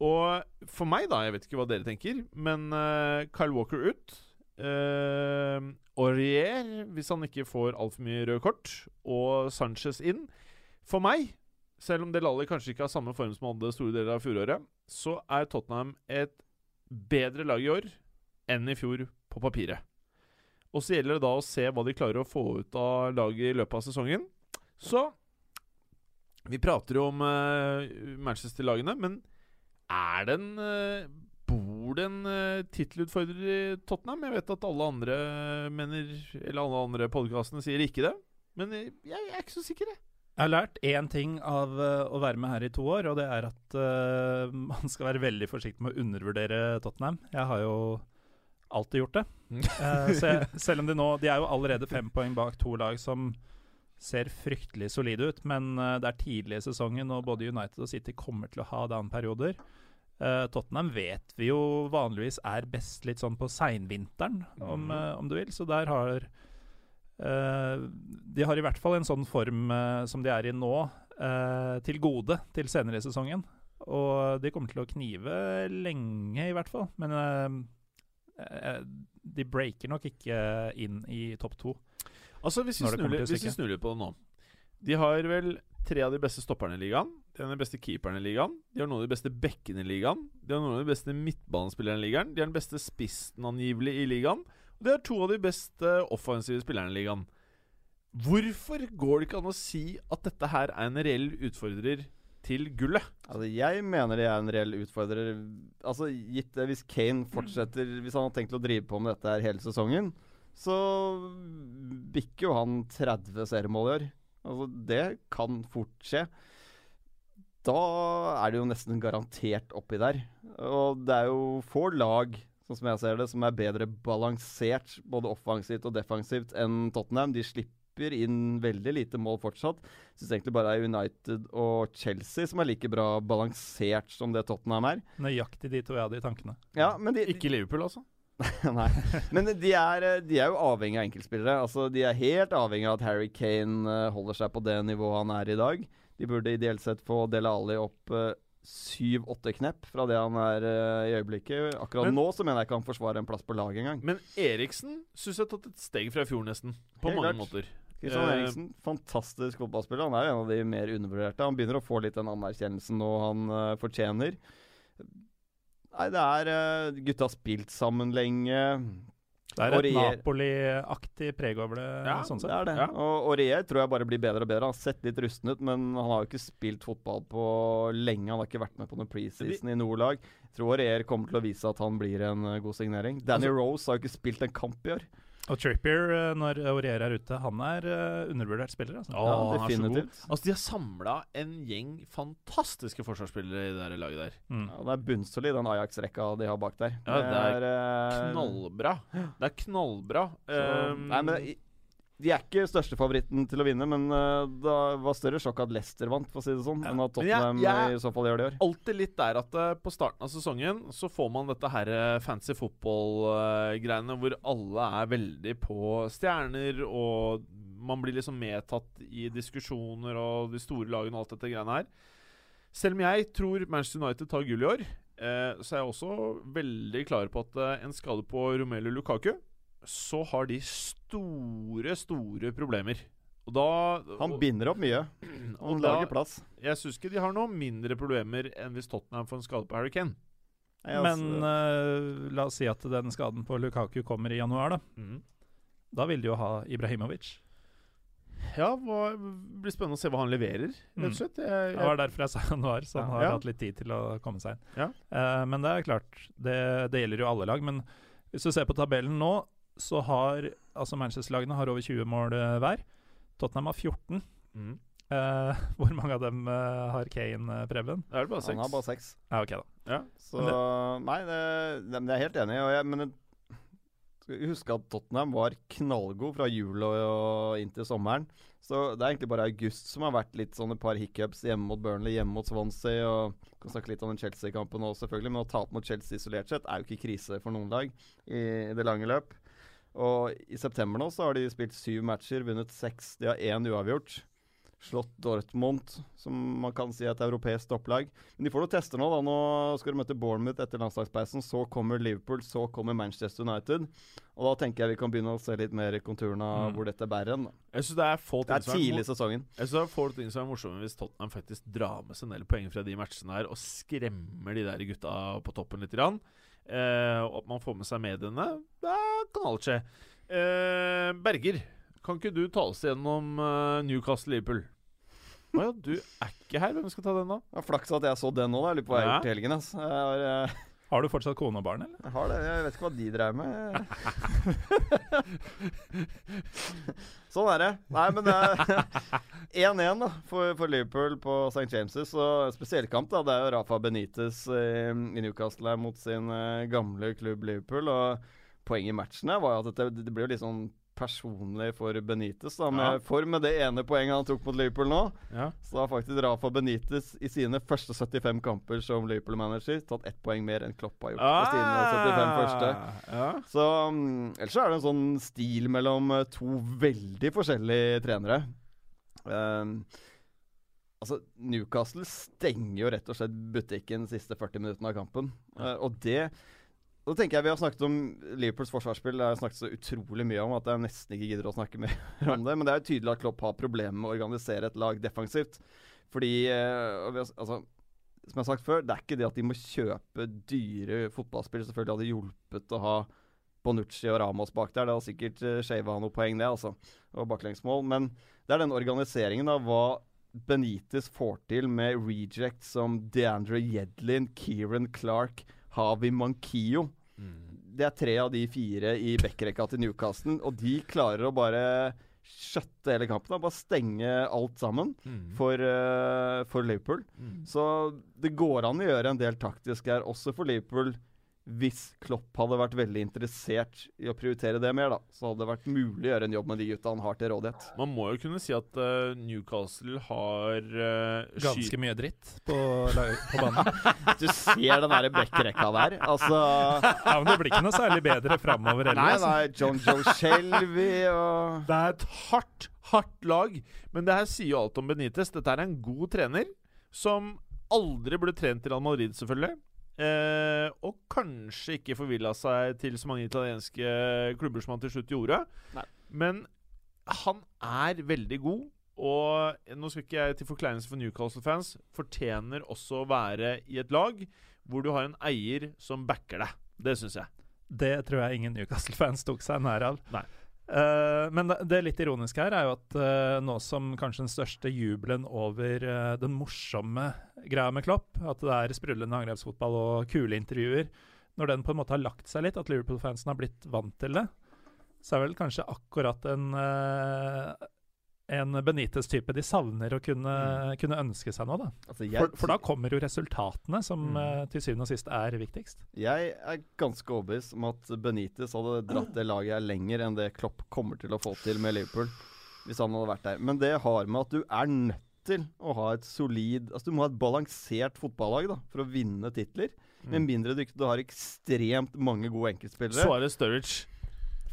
B: Og for meg, da, jeg vet ikke hva dere tenker, men uh, Kyle Walker ut. Uh, Aurier, hvis han ikke får altfor mye røde kort, og Sanchez inn. For meg, selv om Del Alli kanskje ikke har samme form som han hadde store deler av fjoråret, så er Tottenham et bedre lag i år enn i fjor på papiret. Og så gjelder det da å se hva de klarer å få ut av laget i løpet av sesongen. Så Vi prater jo om uh, Manchester-lagene, men er det en uh, Bor det en uh, tittelutfordrer i Tottenham? Jeg vet at alle andre mener Eller alle andre podkastene sier ikke det. Men jeg, jeg er ikke så sikker, jeg.
C: Jeg har lært én ting av eh, å være med her i to år, og det er at uh, man skal være veldig forsiktig med å undervurdere Tottenham. Jeg har jo alltid gjort det. Uh, så jeg, selv om de nå De er jo allerede fem poeng bak to lag som ser fryktelig solide ut, men uh, det er tidlig i sesongen, og både United og City kommer til å ha down-perioder. Eh, Tottenham vet vi jo vanligvis er best litt sånn på seinvinteren, om, eh, om du vil, så der har De har i hvert fall en sånn form eh, som de er i nå, eh, til gode til senere i sesongen. Og de kommer til å knive lenge, i hvert fall. Men eh, eh, de breaker nok ikke inn i topp to.
B: Altså, hvis vi,
C: Når
B: snur, litt- hvis vi snur litt på det nå De har vel tre av de beste stopperne i ligaen. De har den beste keeperen i ligaen. De har noen av de beste bekkene i ligaen. De har noen av de beste midtbanespillerne i ligaen. De har den beste spissen angivelig i ligaen. Og de har to av de beste offensive spillerne i ligaen. Hvorfor går det ikke an å si at dette her er en reell utfordrer til gullet?
D: Altså, jeg mener det er en reell utfordrer. Altså, gitt det Hvis Kane fortsetter Hvis han har tenkt å drive på med dette her hele sesongen, så bikker jo han 30 seriemål i år. Altså, det kan fort skje. Da er det jo nesten garantert oppi der. Og det er jo få lag, sånn som jeg ser det, som er bedre balansert både offensivt og defensivt enn Tottenham. De slipper inn veldig lite mål fortsatt. Syns egentlig bare det er United og Chelsea som er like bra balansert som det Tottenham er.
C: Nøyaktig de to jeg hadde i tankene.
D: Ja, men de,
B: Ikke Liverpool, altså.
D: Nei. Men de er, eh, de er jo avhengig av enkeltspillere. Altså, de er helt avhengig av at Harry Kane eh, holder seg på det nivået han er i dag. De burde ideelt sett få Dele Alli opp syv-åtte knepp fra det han er uh, i øyeblikket. Akkurat
B: Men-
D: nå så mener jeg ikke han forsvarer en plass på laget engang.
B: Men Eriksen syns jeg har tatt et steg fra i fjor, nesten. På
D: Helt
B: mange
D: klart.
B: måter.
D: Kristian
B: Eh,
D: Eriksen, fantastisk fotballspiller. Han er jo en av de mer undervurderte. Han begynner å få litt den anerkjennelsen nå han uh, fortjener. Nei, det er Gutta har spilt sammen lenge.
C: Det er et Napoli-aktig preg over det.
B: Ja,
C: sånn
D: Det er det.
B: Ja.
D: Og Aurier tror jeg bare blir bedre og bedre. Han har sett litt rusten ut, men han har jo ikke spilt fotball på lenge. Han har ikke vært med på noen preseason i noe lag. Jeg tror Aurier kommer til å vise at han blir en eh, god signering. Danny
B: Altså-
D: Rose har jo ikke spilt en kamp i år.
C: Og Trippier, eh, når Aurier er ute, han er eh, undervurdert spiller. Altså.
D: Ja,
B: Ja,
D: definitivt.
B: Altså, de har samla en gjeng fantastiske forsvarsspillere i det laget der.
C: Mm.
D: Ja, det er bunnsolid, den Ajax-rekka de har bak der.
B: Ja, det er
D: er
B: Knallbra. Det er knallbra.
D: så,
B: Um,
D: nei, men De er ikke største favoritten til å vinne, men uh, det var større sjokk at Leicester vant, for å si det sånn,
B: Ja,
D: enn at
B: Tottenham ja,
D: Tottenham i så fall gjør det i år.
B: alltid litt der at uh, på starten av sesongen så får man dette her eh, fancy football-greiene hvor alle er veldig på stjerner, og man blir liksom medtatt i diskusjoner og de store lagene og alt dette greiene her. Selv om jeg tror Manchester United tar gull i år, uh, så er jeg også veldig klar på at en skade på Romelu Lukaku, så har de store, store problemer. Og da
D: Han binder opp mye.
B: og
D: Han
B: da-
D: lager plass.
B: jeg syns ikke de har noe mindre problemer enn hvis Tottenham får en skade på Harry Kane.
D: Nei,
C: Men
D: altså,
C: eh, la oss si at den skaden på Lukaku kommer i januar, da. Da vil de jo ha Ibrahimovic.
B: Ja, hva, det blir spennende å se hva han leverer, rett og
C: Mm.
B: slett. Jeg,
C: Det var derfor jeg sa januar, så han
B: Ja.
C: har
B: Ja.
C: hatt litt tid til å komme seg inn.
B: Ja.
C: Uh, men det er klart, det, det gjelder jo alle lag. Men hvis du ser på tabellen nå, så har altså Manchester-lagene har over 20 mål eh, hver. Tottenham har 14.
B: Mm.
C: Uh, hvor mange av dem uh, har Kane, Preben?
B: Det er bare seks.
D: han har bare seks.
C: Ja, ok, da.
B: Ja.
D: Så Nei, det, det, det, er helt enig. Og jeg, men det- skal vi huske at Tottenham var knallgod fra jul og, og inn til sommeren. Så det er egentlig bare august som har vært litt sånn et par hiccups hjemme mot Burnley, hjemme mot Swansea. Og kan snakke litt om den Chelsea-kampen òg, selvfølgelig. Men å tape mot Chelsea isolert sett er jo ikke krise for noen lag i, i det lange løp. Og i september nå så har de spilt syv matcher, vunnet seks. De har én uavgjort. Slått Dortmund, som man kan si er et europeisk topplag. Men de får noen tester nå. da Nå skal de møte Bournemouth etter landslagspausen. Så kommer Liverpool, så kommer Manchester United. Og da tenker jeg vi kan begynne å se litt mer i konturene av
C: Mm.
D: hvor dette bærer hen.
B: Jeg synes det er få ting som er
D: tidlig i sesongen.
B: jeg synes det er få ting som er morsomme hvis Tottenham faktisk drar med seg en del poeng fra de matchene her og skremmer de der gutta på toppen litt. Grann. Eh, og at man får med seg mediene. Da kan alt skje. Eh, Berger, kan ikke du ta oss gjennom uh, Newcastle-Liverpool? Å ja, du er ikke her. Hvem skal ta den, da?
D: Var Flaks at jeg så den nå, da. Jeg lurer på hva jeg har gjort i helgen. Altså. Jeg har, eh,
C: Har du fortsatt kone og barn, eller?
D: jeg har det. Jeg vet ikke hva de dreier med. sånn er det. Nei, men det er 1-1 da, for, for Liverpool på St. James'. Og spesiell kamp da, det er jo Rafa Benitez eh, i Newcastle mot sin eh, gamle klubb Liverpool. Og poenget i matchen var jo at det, det ble jo litt sånn personlig for Benitez. da, med,
B: Ja.
D: For med det ene poenget han tok mot Liverpool nå,
B: Ja.
D: så har faktisk Rafa Benitez i sine første 75 kamper som Liverpool-manager tatt ett poeng mer enn Klopp har gjort på sine 75 første.
B: Ah, Ja.
D: Så um, ellers er det en sånn stil mellom eh, to veldig forskjellige trenere. Um, altså, Newcastle stenger jo rett og slett butikken de siste 40 minuttene av kampen. Uh, og det da tenker jeg Vi har snakket om Liverpools forsvarsspill Det har jeg snakket så utrolig mye om at jeg nesten ikke gidder å snakke mer om det. Men det er jo tydelig at Klopp har problemer med å organisere et lag defensivt. Fordi eh, altså, Som jeg har sagt før, det er ikke det at de må kjøpe dyre fotballspill. Selvfølgelig hadde hjulpet å ha Bonucci og Ramos bak der. Det har sikkert uh, shava noen poeng, det, altså. Og baklengsmål. Men det er den organiseringen av hva Benitez får til med reject som DeAndre Yedlin, Kieran Clark, Havi Mankio. Det er tre av de fire i backrekka til Newcastle, og de klarer å bare skjøtte hele kampen. da, Bare stenge alt sammen
B: Mm.
D: for, uh, for Liverpool.
B: Mm.
D: Så det går an å gjøre en del taktisk her, også for Liverpool. Hvis Klopp hadde vært veldig interessert i å prioritere det mer, da, så hadde det vært mulig å gjøre en jobb med de gutta han har til rådighet.
B: Man må jo kunne si at uh, Newcastle har uh,
C: Ganske mye dritt på, på banen.
D: Du ser den der backrekka der. Altså
C: Ja, men det blir ikke noe særlig bedre framover heller.
D: Nei,
C: altså.
D: nei, John Joe Shelby og
B: Det er et hardt, hardt lag. Men det her sier jo alt om Benitez. Dette er en god trener som aldri ble trent i Real Madrid, selvfølgelig. Eh, og kanskje ikke forvilla seg til så mange italienske klubber som han til slutt gjorde.
D: Nei.
B: Men han er veldig god. Og nå skal ikke jeg til forkleinelse for Newcastle-fans, fortjener også å være i et lag hvor du har en eier som backer deg. Det syns jeg.
C: Det tror jeg ingen Newcastle-fans tok seg nær av.
B: Nei.
C: Eh, men det, det litt ironiske her er jo at uh, nå som kanskje den største jubelen over uh, den morsomme greia med Klopp, at det er sprudlende angrepsfotball og kule intervjuer, når den på en måte har lagt seg litt, at Liverpool-fansen har blitt vant til det, så er vel kanskje akkurat en en Benitez-type de savner å kunne, kunne ønske seg nå, da.
D: altså, jeg,
C: For, for da kommer jo resultatene, som
B: Mm.
C: eh, til syvende og sist er viktigst.
D: Jeg er ganske overbevist om at Benitez hadde dratt det laget her lenger enn det Klopp kommer til å få til med Liverpool, hvis han hadde vært der. Men det har med at du er nødt til å ha et solid Altså Du må ha et balansert fotballag da for å vinne titler. Med mindre du, du har ekstremt mange gode enkeltspillere.
B: Suarez Sturridge.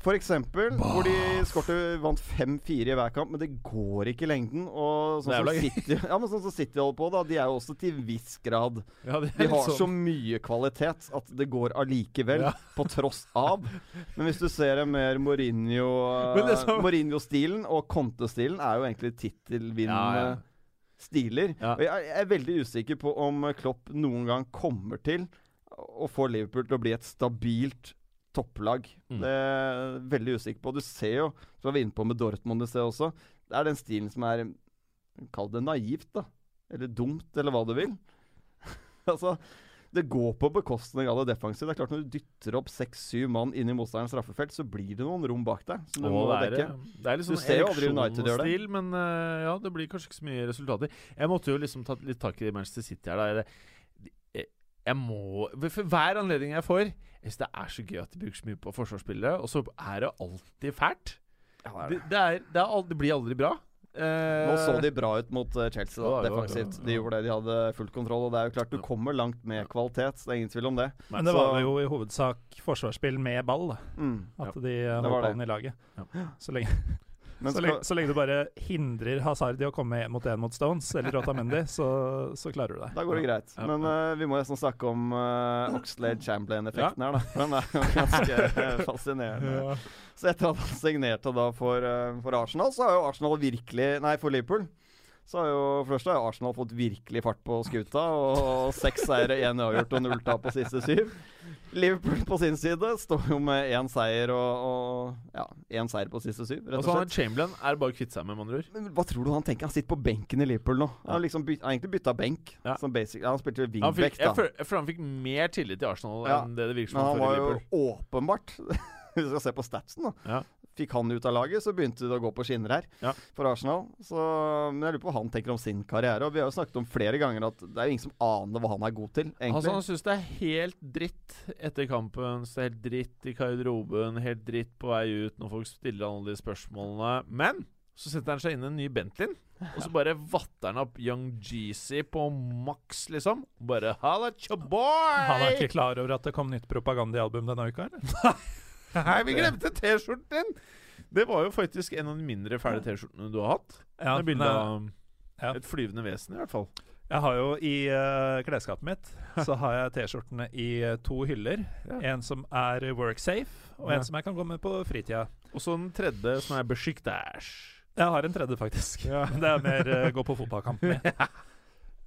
D: For eksempel, hvor de Skorter vant 5-4 i hver kamp, men det går ikke i lengden. Og sånn som
B: Det
D: City, ja, men sånn som City holder på, da, de er jo også til viss grad
B: Ja,
D: De har
B: sånn-
D: så mye kvalitet at det går allikevel,
B: Ja.
D: på tross av. Men hvis du ser en mer
B: Mourinho-stilen det
D: Mourinho-stilen og Conte-stilen er jo egentlig tittelvinnende
B: Ja,
D: stiler. Og jeg er veldig usikker på om Klopp noen gang kommer til å få Liverpool til å bli et stabilt topplag.
B: Mm.
D: Det er veldig usikker på. Du ser jo, som vi inne på med Dortmund i sted også, det er den stilen som er Kall det naivt, da. Eller dumt, eller hva du vil. altså, det går på bekostning av det defensive. Det er klart Når du dytter opp seks-syv mann inn i motstanderens straffefelt, så blir det noen rom bak deg. Som du må
B: det,
D: dekke.
B: er, det er litt sånn ereksjonsstil, men uh, ja, det blir kanskje ikke så mye resultater. Jeg måtte jo liksom ta litt tak i Manchester City her. Da. Jeg, jeg, må hver anledning jeg får Jeg syns det er så gøy at de bruker så mye på forsvarsspillere, og så er det alltid fælt.
D: Ja, det er
B: Det,
D: det.
B: det, er, det, er det blir aldri bra. Eh,
D: Nå så de bra ut mot eh, Chelsea, da,
B: Ja, ja, ja,
D: defensivt.
B: ja.
D: De gjorde det, de hadde full kontroll. Og det er jo klart du kommer langt med kvalitet, det er ingen tvil om det.
C: Men det
D: Så-
C: var jo i hovedsak forsvarsspill med ball. Da.
D: Mm.
C: At de eh, holdt ballen i laget.
B: Ja.
C: Så, lenge, så,
D: skal,
C: lenge, så lenge du bare hindrer Hazard i å komme én mot én mot Stones eller Rotamendi, så, så klarer du det.
D: da går det greit.
B: Ja.
D: Men uh, vi må nesten snakke om uh, Oxlade Chamberlain-effekten her, da. Den er jo ganske eh, fascinerende. Så etter at han signerte da for, eh, for Arsenal, så har jo Arsenal virkelig Nei, for Liverpool. Så har jo først har Arsenal fått virkelig fart på skuta. Og seks seire, én avgjort og null tap på siste syv. Liverpool på sin side står jo med én seier og, og ja, én seier på siste syv, rett
B: Og slett.
D: og
B: så han. Chamberlain er bare kvitt seg med, med andre ord.
D: Men hva tror du han tenker? Han sitter på benken i Liverpool nå. Han har liksom byt, han egentlig bytta benk.
B: Ja.
D: Som basic, han spilte wingback, da.
B: jeg føler han fikk mer tillit til Arsenal
D: Ja,
B: enn det det virker som
D: Men han var jo åpenbart Hvis vi skal se på statsen, da.
B: Ja.
D: Fikk han ut av laget, så begynte det å gå på skinner her
B: Ja.
D: for Arsenal. Så men jeg lurer på hva han tenker om sin karriere. Og vi har jo snakket om flere ganger at det er jo ingen som aner hva han er god til, egentlig.
B: Altså, han syns det er helt dritt etter kampen. Så helt dritt i garderoben, helt dritt på vei ut når folk stiller alle de spørsmålene. Men så setter han seg inn i en ny Bentley, og så bare vatter han opp Young Jeezy på maks, liksom. Bare Halla, tja boy!
C: Han er ikke klar over at det kom nytt propagandaalbum denne uka, eller?
B: Nei, vi glemte T-skjorten din! Det var jo faktisk en av de mindre fæle T-skjortene du har hatt.
C: Ja,
B: Med bilde av
C: ja.
B: et flyvende vesen, i hvert fall.
C: Jeg har jo i uh, klesskapet mitt Så har jeg T-skjortene i uh, to hyller.
B: Ja.
C: En som er worksafe, og
B: Ja.
C: en som jeg kan gå med på fritida.
B: Og så den tredje, som er Besiktas.
C: Jeg har en tredje, faktisk. Det er mer uh, gå på fotballkamp med.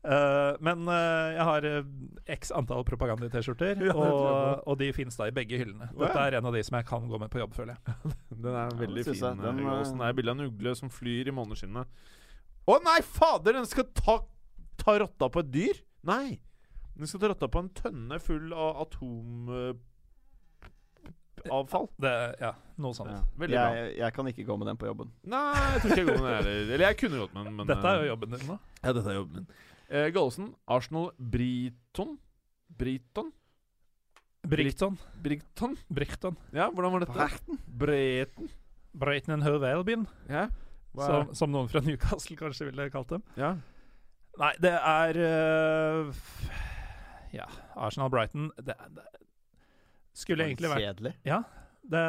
C: Eh, men eh, jeg har uh, x antall propaganda-T-skjorter,
B: Ja,
C: og, og de finnes da i begge hyllene. Dette er en av de som jeg kan gå med på jobb, føler jeg.
B: Den er veldig fin.
D: jeg. Den,
B: Den,
D: eh,
B: er bilde av en ugle som flyr i måneskinnet. Å nei, fader! Den skal ta, ta rotta på et dyr? Nei. Den skal ta rotta på en tønne full av atomavfall.
C: Det, ja, noe sånt.
D: Ja.
B: Veldig bra.
D: jeg, jeg kan ikke gå med den på jobben.
B: Nei, jeg tror ikke jeg går med den heller. Eller jeg kunne gått med den, men
C: Dette er
B: eh,
C: jo jobben din nå.
B: Ja, dette er jobben min. Eh, Gallosen, Arsenal Briton Briton?
C: Brighton.
B: Brighton?
C: Brighton.
B: Ja, hvordan var dette? Breten?
C: Brighton and Hove Albin,
B: Ja.
C: Som, som noen fra Newcastle kanskje ville kalt dem.
B: ja.
C: Nei, det er uh, Ja, Arsenal-Brighton det, det skulle egentlig vært
D: Kjedelig.
C: Ja. Det,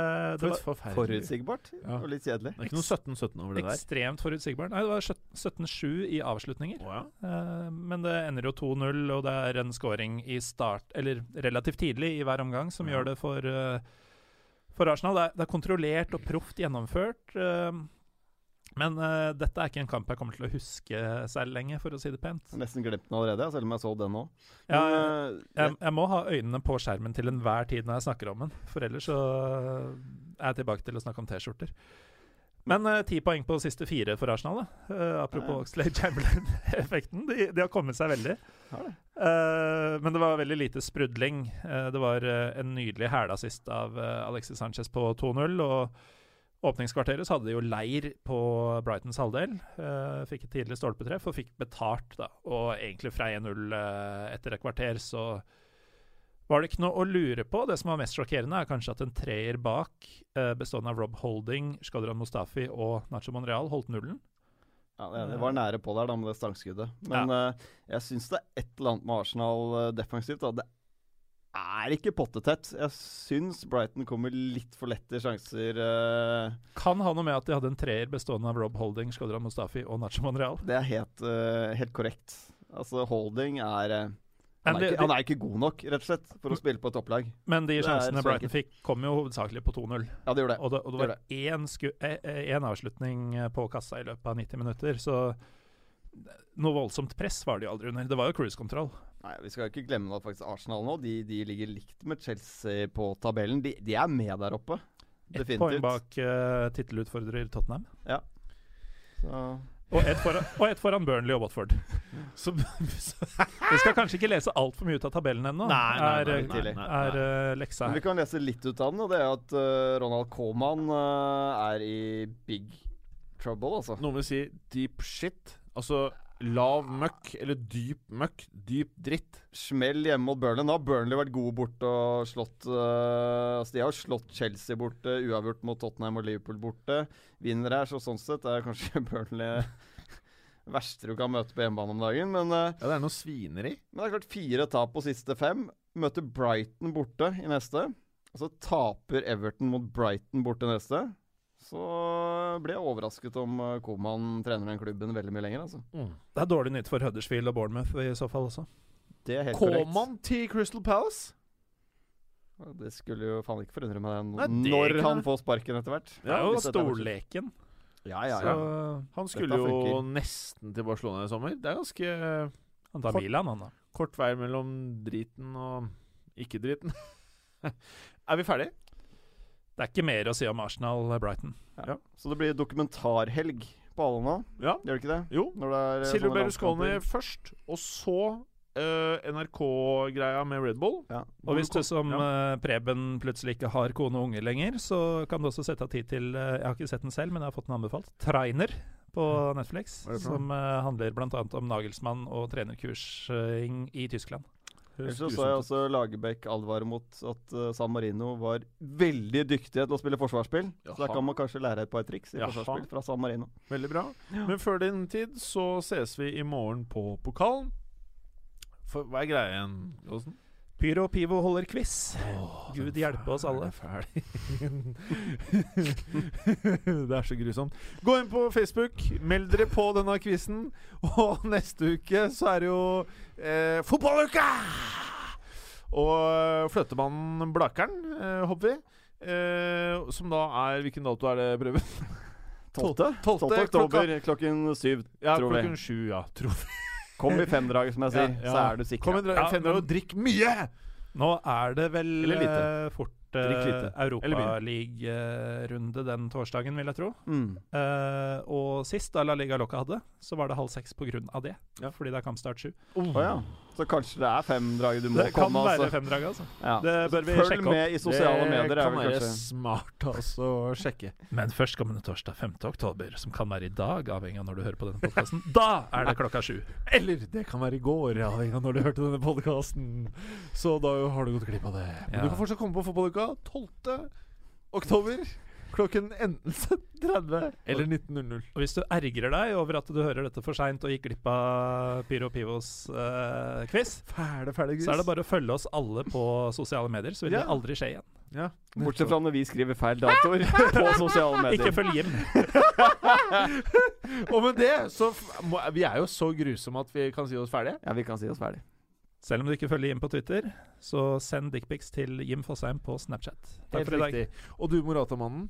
C: det
B: For
C: var
D: Forutsigbart
B: Ja.
D: og litt kjedelig.
B: Det er ikke noe 17-17 over det der.
C: ekstremt forutsigbart. Nei, det var 17-7 i avslutninger.
B: Oh, ja.
C: Eh, men det ender jo 2-0, og det er en scoring i start Eller relativt tidlig i hver omgang som
B: Ja.
C: gjør det for, eh, for Arsenal. Det er, det er kontrollert og proft gjennomført. eh, men uh, dette er ikke en kamp jeg kommer til å huske særlig lenge, for å si det pent.
D: Jeg nesten glemt den allerede, selv om jeg så den nå.
C: Ja, jeg,
D: eh,
C: jeg, jeg må ha øynene på skjermen til enhver tid når jeg snakker om den, for ellers så er jeg tilbake til å snakke om T-skjorter. Men ti ti poeng på siste fire for Arsenal, da. Uh, apropos. Oxlade Chamberlain-effekten. De, de har kommet seg veldig. Eh, men det var veldig lite sprudling. Eh, det var eh, en nydelig hælassist av uh, Alexis Sanchez på 2-0. Og åpningskvarteret så hadde de jo leir på Brightons halvdel. Uh, fikk et tidlig stolpetreff og fikk betalt, da. Og egentlig fra 1-0 uh, etter et kvarter så var det ikke noe å lure på. Det som var mest sjokkerende, er kanskje at en treer bak, uh, bestående av Rob Holding, Skadran Mustafi og Nacho Monreal, holdt nullen.
D: Ja, det, det var nære på der da med det stangskuddet. Men eh, jeg syns det er et eller annet med Arsenal eh, defensivt. da. Det er ikke pottetett. Jeg syns Brighton kommer litt for lett til sjanser. Uh,
C: Kan ha noe med at de hadde en treer bestående av Rob Holding, Skodran Mustafi og Nacho Monreal.
D: det er helt, uh, helt korrekt. Altså, Holding er
C: uh,
D: han, er ikke, han er ikke god nok, rett og slett, for å spille på topplag.
C: Men de sjansene Brighton fikk, kom jo hovedsakelig på 2-0.
D: Ja, det gjorde det.
C: Og det, og det var én, avslutning på kassa i løpet av 90 minutter, så noe voldsomt press var det jo aldri under. Det var jo cruisekontroll.
D: Nei, Vi skal ikke glemme at faktisk Arsenal nå De, de ligger likt med Chelsea på tabellen. De, de er med der oppe.
C: Ett poeng bak uh, tittelutfordrer Tottenham.
D: Så,
C: Og ett foran, et foran Burnley og Watford.
B: Så,
C: Vi skal kanskje ikke lese altfor mye ut av tabellen ennå. Er, eh,
D: nei.
C: er eh, leksa
D: Men vi kan lese litt ut av den, og det er at uh, Ronald Coman uh, er i big trouble, altså.
B: noen vil si deep shit. Altså lav møkk, eller dyp møkk. Dyp dritt.
D: Smell hjemme mot Burnley. Nå har Burnley vært gode borte og slått uh, Altså De har slått Chelsea borte, uavgjort mot Tottenham og Liverpool borte. Vinner her, så sånn sett er kanskje Burnley verste du kan møte på hjemmebane om dagen. Men, uh,
B: Ja, det er noe svineri.
D: men det er klart fire tap på siste fem. Møter Brighton borte i neste. Og så taper Everton mot Brighton borte neste. Så blir jeg overrasket om eh, Koman trener den klubben veldig mye lenger, altså.
C: Det er dårlig nytt for Huddersfield og Bournemouth i så fall også.
D: Det er helt korrekt.
B: Koman til Crystal Palace?
D: Det skulle jo faen ikke forundre meg
B: Nei,
D: det når
B: kan...
D: han får sparken etter hvert.
C: Er
D: dette er
C: storleken.
D: Ja, ja,
C: Så.
B: Han skulle jo nesten til Barcelona i sommer. Det er ganske
C: han tar
B: Kort-
C: Milan, han da.
B: kort vei mellom driten og ikke-driten. er vi ferdig?
C: Det er ikke mer å si om Arsenal-Brighton.
D: ja. Så det blir dokumentarhelg på alle nå,
B: Ja.
D: gjør det ikke det?
B: Jo.
D: Når det er eh,
B: Silvio Berlusconi først, og så uh, NRK-greia med Red Bull.
D: Ja.
C: Og hvis du som
B: ja.
C: eh, Preben plutselig ikke har kone og unge lenger, så kan du også sette av tid til uh, Jeg har ikke sett den selv, men jeg har fått den anbefalt. Trainer på Netflix. Som uh, handler bl.a. om Nagelsmann og trenerkursing i Tyskland.
D: Ellers så så jeg også Lagerbäck advare mot at uh, San Marino var veldig dyktige til å spille forsvarsspill. Så da kan man kanskje lære et par triks i
B: Jaha.
D: forsvarsspill fra San Marino.
B: Veldig bra. Men før din tid så ses vi i morgen på pokalen. For hva er greia igjen, Gåsen?
C: Pyro Pivo holder quiz. Gud hjelpe oss alle.
B: Det er så grusomt. Gå inn på Facebook, meld dere på denne quizen. Og neste uke så er det jo eh, fotballuka! Og eh, Fløtemannen Blakeren, eh, håper vi. Eh, som da er Hvilken dato er det, Prøven?
D: 12.
B: 12.
D: 12. oktober klokken syv,
B: Ja,
D: tror vi.
B: klokken sju, ja. Tror vi.
D: Kom i femdraget, som jeg sier,
B: Ja,
D: så er du sikker.
B: Kom i.
C: Ja,
B: Fem dere og drikk mye!
C: Nå er det vel
B: Eller lite.
C: eh, fort uh,
B: mye.
C: Europaliga-runde den torsdagen, vil jeg tro.
D: Mm.
C: Uh, og sist da La Liga Loca hadde, så var det halv seks av det.
B: Ja.
C: Fordi det er kampstart sju.
D: Å ja. Så kanskje det er fem drag du må
C: Det kan
D: komme,
C: være
D: altså.
C: femdrag, altså.
D: Ja.
C: Det bør vi
D: Følg
C: sjekke opp.
D: med i sosiale
B: det
D: medier. Det
B: kan være
D: kanskje
B: smart altså å sjekke.
C: Men førstkommende torsdag 5. oktober, som kan være i dag, avhengig av når du hører på denne podkasten, da er det klokka sju.
B: Eller det kan være i går, avhengig av når du hørte denne podkasten. Så da har du gått glipp av det. Men
C: Ja.
B: du kan fortsatt komme på fotballuka 12. oktober klokken enten 17.30 eller 19.00.
C: Og hvis du ergrer deg over at du hører dette for seint og gikk glipp av Pyro Pivos eh, quiz,
B: Fæle, fæle
C: så er det bare å følge oss alle på sosiale medier, så vil
B: Ja.
C: det aldri skje igjen.
B: ja.
D: Bortsett fra når vi skriver feil datoer på sosiale medier.
C: Ikke følg Jim.
B: Og med det så må, Vi er jo så grusomme at vi kan si oss ferdige.
D: Ja, vi kan si oss ferdig.
C: Selv om du ikke følger Jim på Twitter, så send dickpics til Jim Fosheim på Snapchat. Takk
B: Helt
C: for i dag.
B: riktig. Og du, Moratamannen,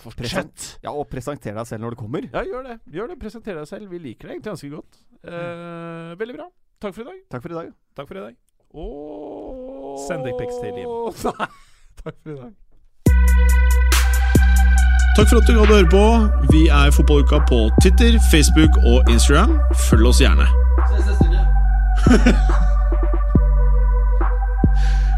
B: fortsett.
D: Ja, og presenter deg selv når du kommer.
B: Ja, gjør det. Gjør det. Presenter deg selv. Vi liker deg egentlig ganske godt. Eh, veldig bra. Takk for i dag.
D: Takk for i dag.
C: Takk for i dag.
B: Og
C: Send dickpics til Jim.
B: Nei. Takk for i dag.
A: Takk for at du gadd å høre på. Vi er Fotballuka på Twitter, Facebook og Instagram. Følg oss gjerne.